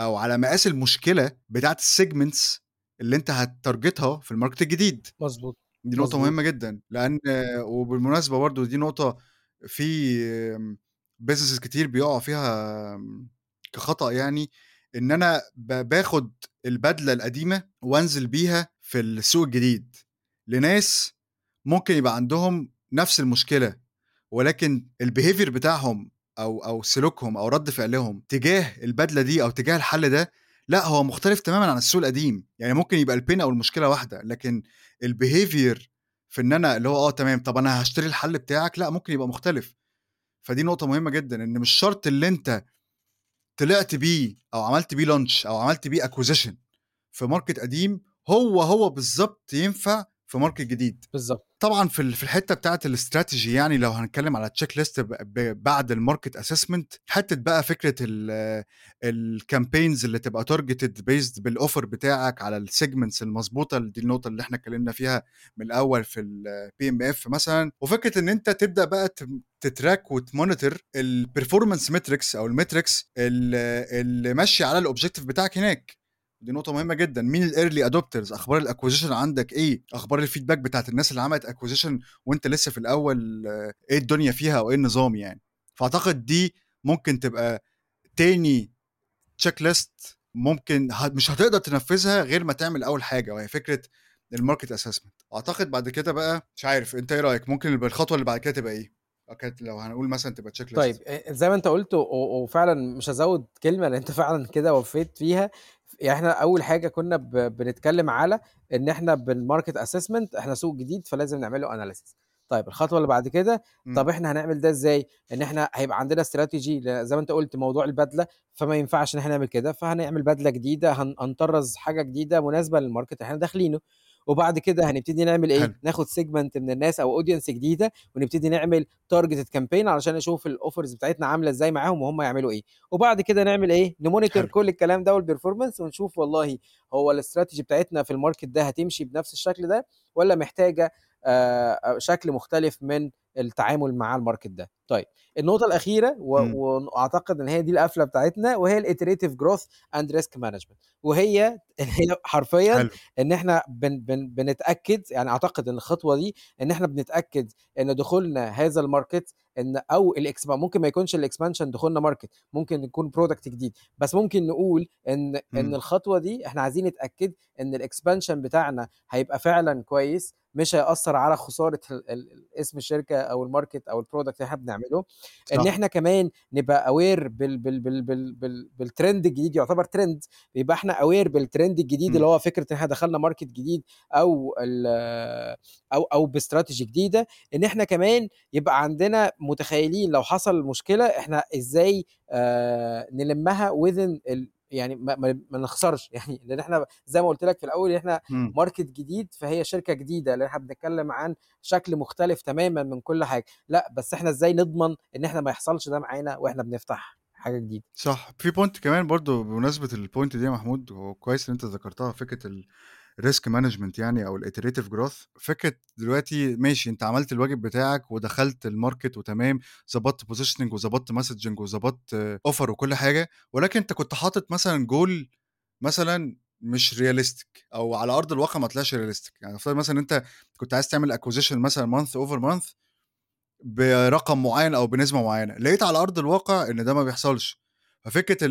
أو على مقاس المشكلة بتاعة الsegments اللي أنت هتتارجتها في الmarket الجديد. مضبوط، دي نقطة. مهمة جدًا، لأن وبالمناسبة برضه دي نقطة في businesses كتير بيقعوا فيها كخطأ يعني، إن أنا ب باخد البدلة القديمة وأنزل بيها في السوق الجديد، لناس ممكن يبقى عندهم نفس المشكلة، ولكن الbehavior بتاعهم أو أو سلوكهم أو رد فعلهم تجاه البدلة دي أو تجاه الحل ده، لأ هو مختلف تمامًا عن السوق القديم، يعني ممكن يبقى الpain أو المشكلة واحدة، لكن الbehavior في إن أنا اللي هو آه تمام، طب أنا هاشتري الحل بتاعك، لأ ممكن يبقى مختلف. فدي نقطة مهمة جدًا، إن مش شرط اللي أنت طلعت بيه أو عملت بيه launch أو عملت بيه acquisition في market قديم، هو، هو بالضبط ينفع في market جديد. بالضبط. طبعًا في في الحتة بتاعة الstrategy يعني لو هنتكلم على ب ب بعد الmarket assessment، حتة بقى فكرة ال الcampaigns اللي تبقى targeted based بالoffer بتاعك على الsegments المضبوطة، دي النقطة اللي إحنا اتكلمنا فيها من الأول في الPMF مثلًا، وفكرة إن أنت تبدأ بقى ت تtrack وتmonitor الperformance metrics أو الmetrics ال اللي ماشية على الobjective بتاعك هناك. دي نقطة مهمة جدًا، مين الearly adopters أخبار الacquisition عندك إيه؟ أخبار الfeedback بتاعة الناس اللي عملت acquisition وأنت لسه في الأول إيه الدنيا فيها أو إيه النظام يعني؟ فأعتقد دي ممكن تبقى تاني check list ممكن مش هتقدر تنفذها غير ما تعمل أول حاجة، وهي فكرة الmarket assessment. أعتقد بعد كده بقى مش عارف أنت إيه رأيك؟ ممكن يبقى الخطوة اللي بعد كده تبقى؟ لو كانت لو هنقول مثلًا تبقى check list. طيب آآ زي ما أنت قُلت وفعلًا مش هازوّد كلمة لأن أنت فعلًا كده وفّيت فيها، يعني إحنا أول حاجة كنا ب بنتكلم على إن إحنا بالmarket assessment إحنا سوق جديد فلازم نعمل له analysis. طيب الخطوة اللي بعد كده،. طب إحنا هنعمل ده إزاي؟ إن إحنا هيبقى عندنا ل زي ما أنت قُلت موضوع البدلة، فما ينفعش إن إحنا نعمل كده، فهنعمل بدلة جديدة هن هنطرّز حاجة جديدة مناسبة للmarket اللي إحنا داخلينه. وبعد كده هنبتدي نعمل حلو. إيه؟ ناخد segment من الناس أو audience جديدة ونبتدي نعمل targeted campaign علشان نشوف الoffers بتاعتنا عاملة إزاي معاهم وهُم يعملوا إيه. وبعد كده نعمل؟ نmonitor حلو. كل الكلام ده والperformance ونشوف والله هو الstrategy بتاعتنا في الmarket ده هتمشي بنفس الشكل ده والّا محتاجة آآ شكل مختلف من التعامل مع الmarket ده. طيب النقطة الأخيرة و إمم. وأعتقد إن هي دي القفلة بتاعتنا وهي الiterative growth and risk management وهي هي حرفيًا حلو. إن إحنا بن بن بنتأكد يعني أعتقد إن الخطوة دي إن إحنا بنتأكد إن دخولنا هذا الmarket إن أو الإكسب ممكن ما يكونش الexpansion دخولنا market ممكن يكون product جديد، بس ممكن نقول إن إن إمم. الخطوة دي إحنا عايزين نتأكد إن الexpansion بتاعنا هيبقى فعلًا كويس، مش هيأثّر على ال اسم الشركة أو الmarket أو الproduct اللي إحنا بنعمله. صح. إحنا كمان نبقى aware بال بال بال بال بال بالtrend الجديد يعتبر trend يبقى إحنا aware بالtrend الجديد إمم. اللي هو فكرة إن إحنا دخلنا market جديد أو ال أو أو بstrategy جديدة، إن إحنا كمان يبقى عندنا متخيلين لو حصل مشكلة إحنا إزاي آآ نلمّها ال يعني ما ما نخسرش يعني لأن إحنا زي ما قُلت لك في الأول إحنا إمم. market جديد فهي شركة جديدة، لأن إحنا بنتكلم عن شكل مختلف تمامًا من كل حاجة. لأ بس إحنا إزاي نضمن إن إحنا ما يحصلش ده معانا وإحنا بنفتح حاجة جديدة. صح. في point كمان برضه بمناسبة الpoint دي يا محمود وهو كويس إن أنت ذكرتها فكرة الrisk management يعني أو الiterative growth. فكرة دلوقتي ماشي أنت عملت الواجب بتاعك ودخلت الmarket وتمام، ضبطت positioning وضبطت messaging وضبطت offer وكل حاجة، ولكن أنت كنت حاطط مثلًا goal مثلًا مش realistic أو على أرض الواقع ما طلعش realistic. يعني نفترض مثلًا أنت كنت عايز تعمل acquisition مثلًا month over month برقم معيّن أو بنسبة معيّنة، لقيت على أرض الواقع إن ده ما بيحصلش. ففكرة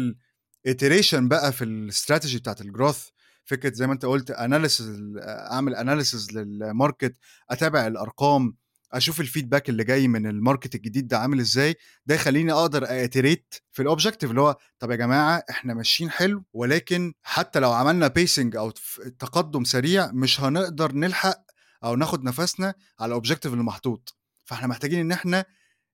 الiteration بقى في الstrategy بتاعة الgrowth، فكرة زي ما أنت قُلت analysis ال أعمل analysis للmarket، أتابع الأرقام، أشوف الfeedback اللي جاي من الmarket الجديد ده عامل إزاي، ده يخلّيني أقدر أiterate في الobjective اللي هو طب يا جماعة إحنا ماشيين حلو، ولكن حتى لو عملنا أو ف تقدُّم سريع مش هنقدر نلحق أو ناخد نفسنا على الobjective اللي محطوط. فإحنا محتاجين إن إحنا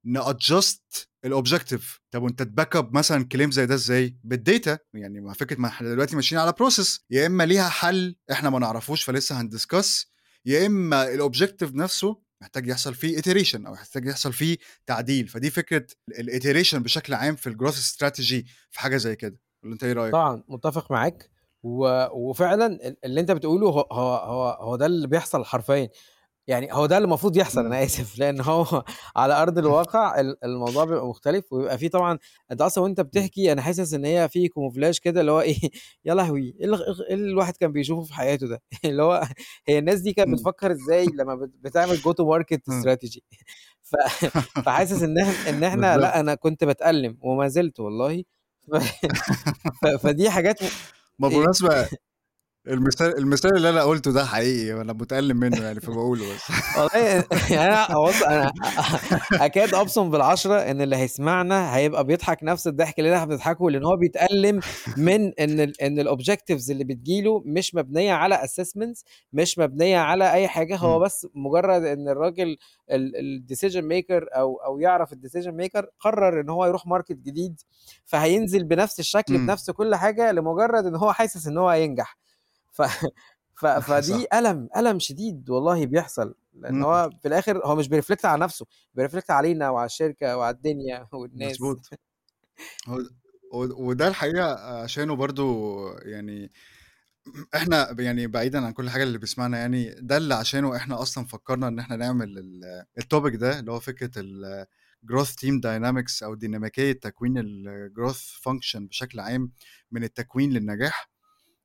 نadjust الobjective. طب وأنت تback up مثلًا claim زي ده إزاي؟ بالdata. يعني ما فكرة ما إحنا دلوقتي ماشيين على process يا إما ليها حل إحنا ما نعرفوش فلسه هندiscuss، يا إما الobjective نفسه محتاج يحصل فيه iteration أو محتاج يحصل فيه تعديل. فدي فكرة الiteration بشكل عام في الgrowth strategy في حاجة زي كده. والّا أنت إيه رأيك؟ طبعًا متّفق معاك و وفعلًا ال اللي أنت بتقوله هو هو هو هو ده اللي بيحصل حرفيًا. يعني هو ده اللي المفروض يحصل إمم. أنا آسف، لإن هو على أرض الواقع ال الموضوع بيبقى مختلف، وبيبقى في طبعًا أنت أصلًا وأنت إمم. بتحكي أنا حاسس إن هي في camouflage كده اللي هو إيه يا لهوي! الغ إيه الواحد كان بيشوفه في حياته ده؟ اللي هو هي الناس دي كانت. بتفكر إزاي لمّا بت بتعمل market إمم. strategy ف فحاسس إح إن إحنا بالضبط. لأ، أنا كنت باتألم وما زلت والله فدي حاجات م ما إيه؟ بالمناسبة المثال المثال اللي أنا قُلته ده حقيقي، أنا متألم منه يعني فباقوله بس. والله يعني أنا بُص أنا أكاد أبصم بالعشرة إن اللي هيسمعنا هيبقى بيضحك نفس الضحك اللي إحنا بنضحكه، لإن هو بيتألم من إن ال إن الobjectives اللي بتيجي له مش مبنية على assessments مش مبنية على أي حاجة، هو. بس مجرد إن الراجل ال الdecision maker أو أو يعرف الdecision maker قرر إن هو يروح market جديد، فهينزل بنفس الشكل. بنفس كل حاجة لمجرد إن هو حاسس إن هو هينجح. ف ف فدي صح. ألم، ألم شديد والله بيحصل، لإن إمم. هو في الآخر هو مش بيreflect على نفسه، بيreflect علينا وعلى الشركة وعلى الدنيا والناس. ود وده الحقيقة عشانه برضه يعني إحنا ب يعني بعيدًا عن كل حاجة للي بيسمعنا يعني، ده اللي عشانه إحنا أصلًا فكّرنا إن إحنا نعمل ال الtopic ده، اللي هو فكرة ال growth team dynamics أو ديناميكية تكوين الgrowth function بشكل عام من التكوين للنجاح،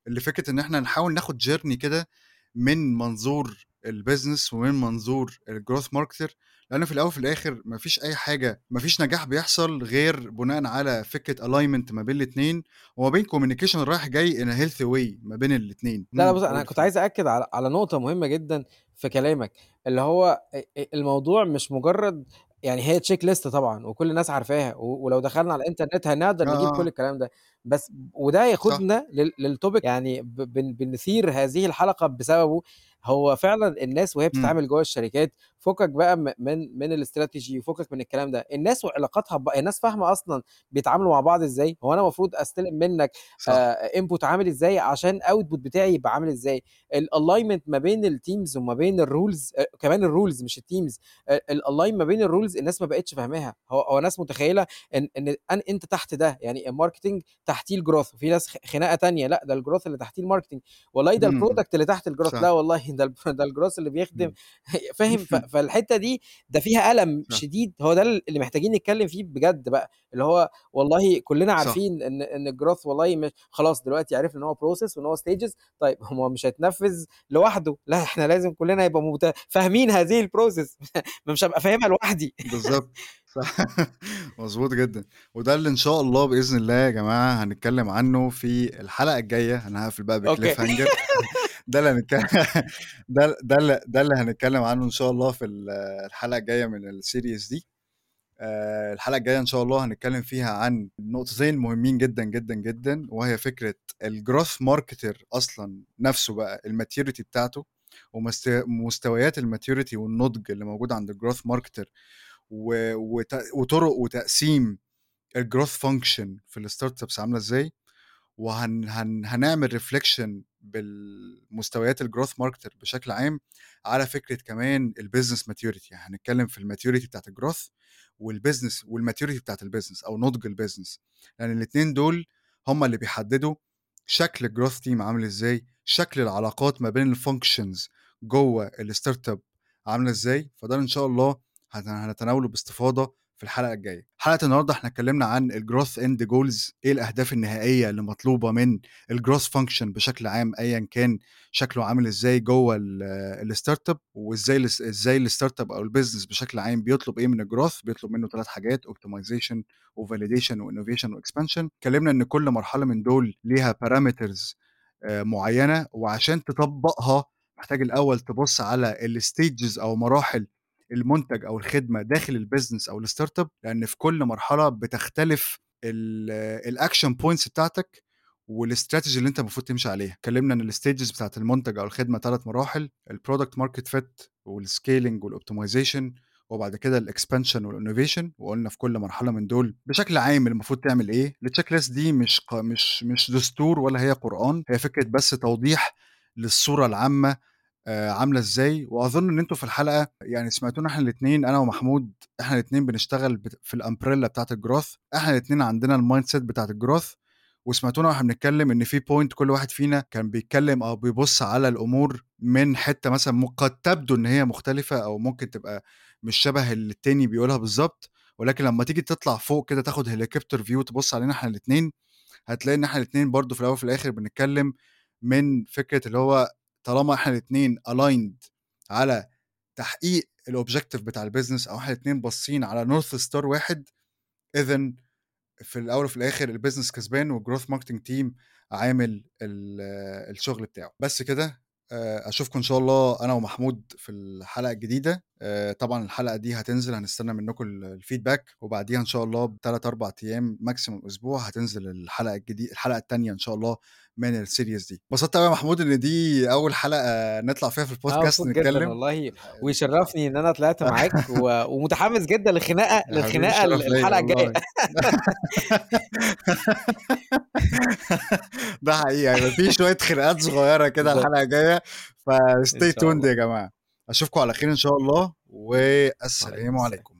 اللي فكرة إن إحنا نحاول ناخد journey كده من منظور الbusiness ومن منظور الgrowth marketer، لإن في الأول وفي الآخر ما فيش أي حاجة ما فيش نجاح بيحصل غير بناءً على فكرة alignment ما بين الاتنين، وما بين communication رايح جاي a healthy way ما بين الاتنين. لا، لا بُص قُل كنت. عايز أأكد على على نقطة مهمة جدًا في كلامك، اللي هو الموضوع مش مجرد يعني هي check list طبعًا وكل الناس عارفاها، و ولو دخلنا على الإنترنت هنقدر نجيب آه، كل آه. الكلام ده، بس وده صح. ياخدنا لل للtopic يعني ب بن بنثير هذه الحلقة بسببه، هو فعلًا الناس وهي إمم. بتتعامل جوّه الشركات فكك بقى من من الstrategy وفكك من الكلام ده، الناس وعلاقاتها بب الناس فاهمة أصلًا بيتعاملوا مع بعض إزاي، هو أنا المفروض أستلم منك. آآ input عامل إزاي عشان output بتاعي يبقى عامل إزاي، الalignment ما بين الteams وما بين الrules آآ كمان الrules مش الteams آآ الalign ما بين الrules الناس ما بقتش فاهماها، هو هو الناس متخيلة إن إن أن أنت تحت ده، يعني الmarketing تحتيه الgrowth وفي ناس خ خناقة تانية لأ ده الgrowth اللي تحتيه الmarketing والله ده إمم،. الproduct اللي تحت الgrowth لا. والله ده ده الgrowth اللي بيخدم إمم. فاهم؟ ف فالحتة دي ده فيها ألم صح. شديد، هو ده ال اللي محتاجين نتكلم فيه بجد بقى، اللي هو والله كلنا صح. عارفين إن إن الgrowth والله م خلاص دلوقتي عرفنا إن هو process وإن هو stages طيب هو مش هيتنفذ لوحده، لا إحنا لازم كلنا نبقى مت فاهمين هذه الprocess مش هابقى فاهمها لوحدي. بالضبط، صح مضبوط جدًا، وده اللي إن شاء الله بإذن الله يا جماعة هنتكلم عنه في الحلقة الجاية، أنا هاقفل بقى أوكي. بcliffhanger ده اللي هنتك ده ده ال ده اللي هنتكلم عنه إن شاء الله في ال الحلقة الجاية من الseries دي. آآ الحلقة الجاية إن شاء الله هنتكلم فيها عن نقطتين مهمين جدًا، جدًا، جدًا، وهي فكرة الgrowth marketer أصلًا نفسه بقى الmaturity بتاعته، ومست مستويات الmaturity والنضج اللي موجودة عند و وت وطرق وتقسيم الgrowth function في الstartups عاملة إزاي، وهن هن هنعمل reflection بالمستويات الgrowth marketer بشكل عام على فكرة كمان الbusiness maturity، يعني هنتكلم في الmaturity بتاعة الgrowth والbusiness والmaturity بتاعة الbusiness أو نضج الbusiness، لأن الاتنين دول هم اللي بيحددوا شكل الgrowth team عامل إزاي، شكل العلاقات ما بين الfunctions جوّه الstartup عاملة إزاي، فده إن شاء الله هن هنتناوله باستفاضة في الحلقة الجاية. حلقة النهارده إحنا اتكلمنا عن الgrowth end goals إيه الأهداف النهائية اللي مطلوبة من الgrowth function بشكل عام أيًا كان شكله عامل إزاي جوّه ال الstartup وإزاي الاس إزاي الstartup أو الbusiness بشكل عام بيطلب إيه من الgrowth بيطلب منه 3 حاجات optimization وvalidation وinnovation وexpansion. اتكلمنا إن كل مرحلة من دول ليها parameters آآ معينة، وعشان تطبّقها محتاج الأول تبُص على الstages أو مراحل المنتج أو الخدمة داخل الbusiness أو الstartup، لأن في كل مرحلة بتختلف ال الaction points بتاعتك والstrategy اللي أنت المفروض تمشي عليها. اتكلمنا إن الstages بتاعة المنتج أو الخدمة 3 مراحل الproduct market fit والscaling والoptimization وبعد كده الexpansion والinnovation وقُلنا في كل مرحلة من دول بشكل عام المفروض تعمل إيه. الcheck list دي مش مش مش دستور ولا هي قرآن، هي فكرة بس توضيح للصورة العامة آآ عاملة إزاي، وأظن إن أنتم في الحلقة يعني سمعتونا إحنا الاتنين أنا ومحمود إحنا الاتنين بنشتغل في الumbrella بتاعة الgrowth، إحنا الاتنين عندنا الmindset بتاعة الgrowth وسمعتونا وإحنا بنتكلم إن في بوينت كل واحد فينا كان بيتكلم أو بيبص على الأمور من حتة مثلا قد تبدو إن هي مختلفة أو ممكن تبقى مش شبه اللي التاني بيقولها بالظبط ولكن لما تيجي تطلع فوق كده تاخد helicopter view تبص علينا إحنا الاثنين هتلاقي إن إحنا الاثنين برضو في الأول وفي الآخر بنتكلم من فكرة اللي هو طالما إحنا الاثنين ال end على تحقيق ال objective بتاع ال business أو إحنا الاثنين باصين على north star واحد اذا في الأول وفي الآخر ال business كسبان وال growth marketing team عامل الشغل بتاعه. بس كده أشوفكم إن شاء الله أنا ومحمود في الحلقة الجديدة. طبعا الحلقة دي هتنزل هنستنى منكم ال feedback وبعديها إن شاء الله بثلاث أربع أيام maximum أسبوع هتنزل الحلقة الجديده الحلقة الثانية إن شاء الله من ال series دي. انبسطت قوي يا محمود إن دي أول حلقة نطلع فيها في البودكاست مبسوط جدا نتكلم. والله. ويشرفني إن أنا طلعت معاك و... ومتحمس جدا للخناقه للخناقه الحلقة الجاية. ده حقيقي هيبقى في شوية خناقات صغيرة كده الحلقة الجاية. فستي توند يا جماعة. أشوفكم على خير إن شاء الله والسلام السلام عليكم.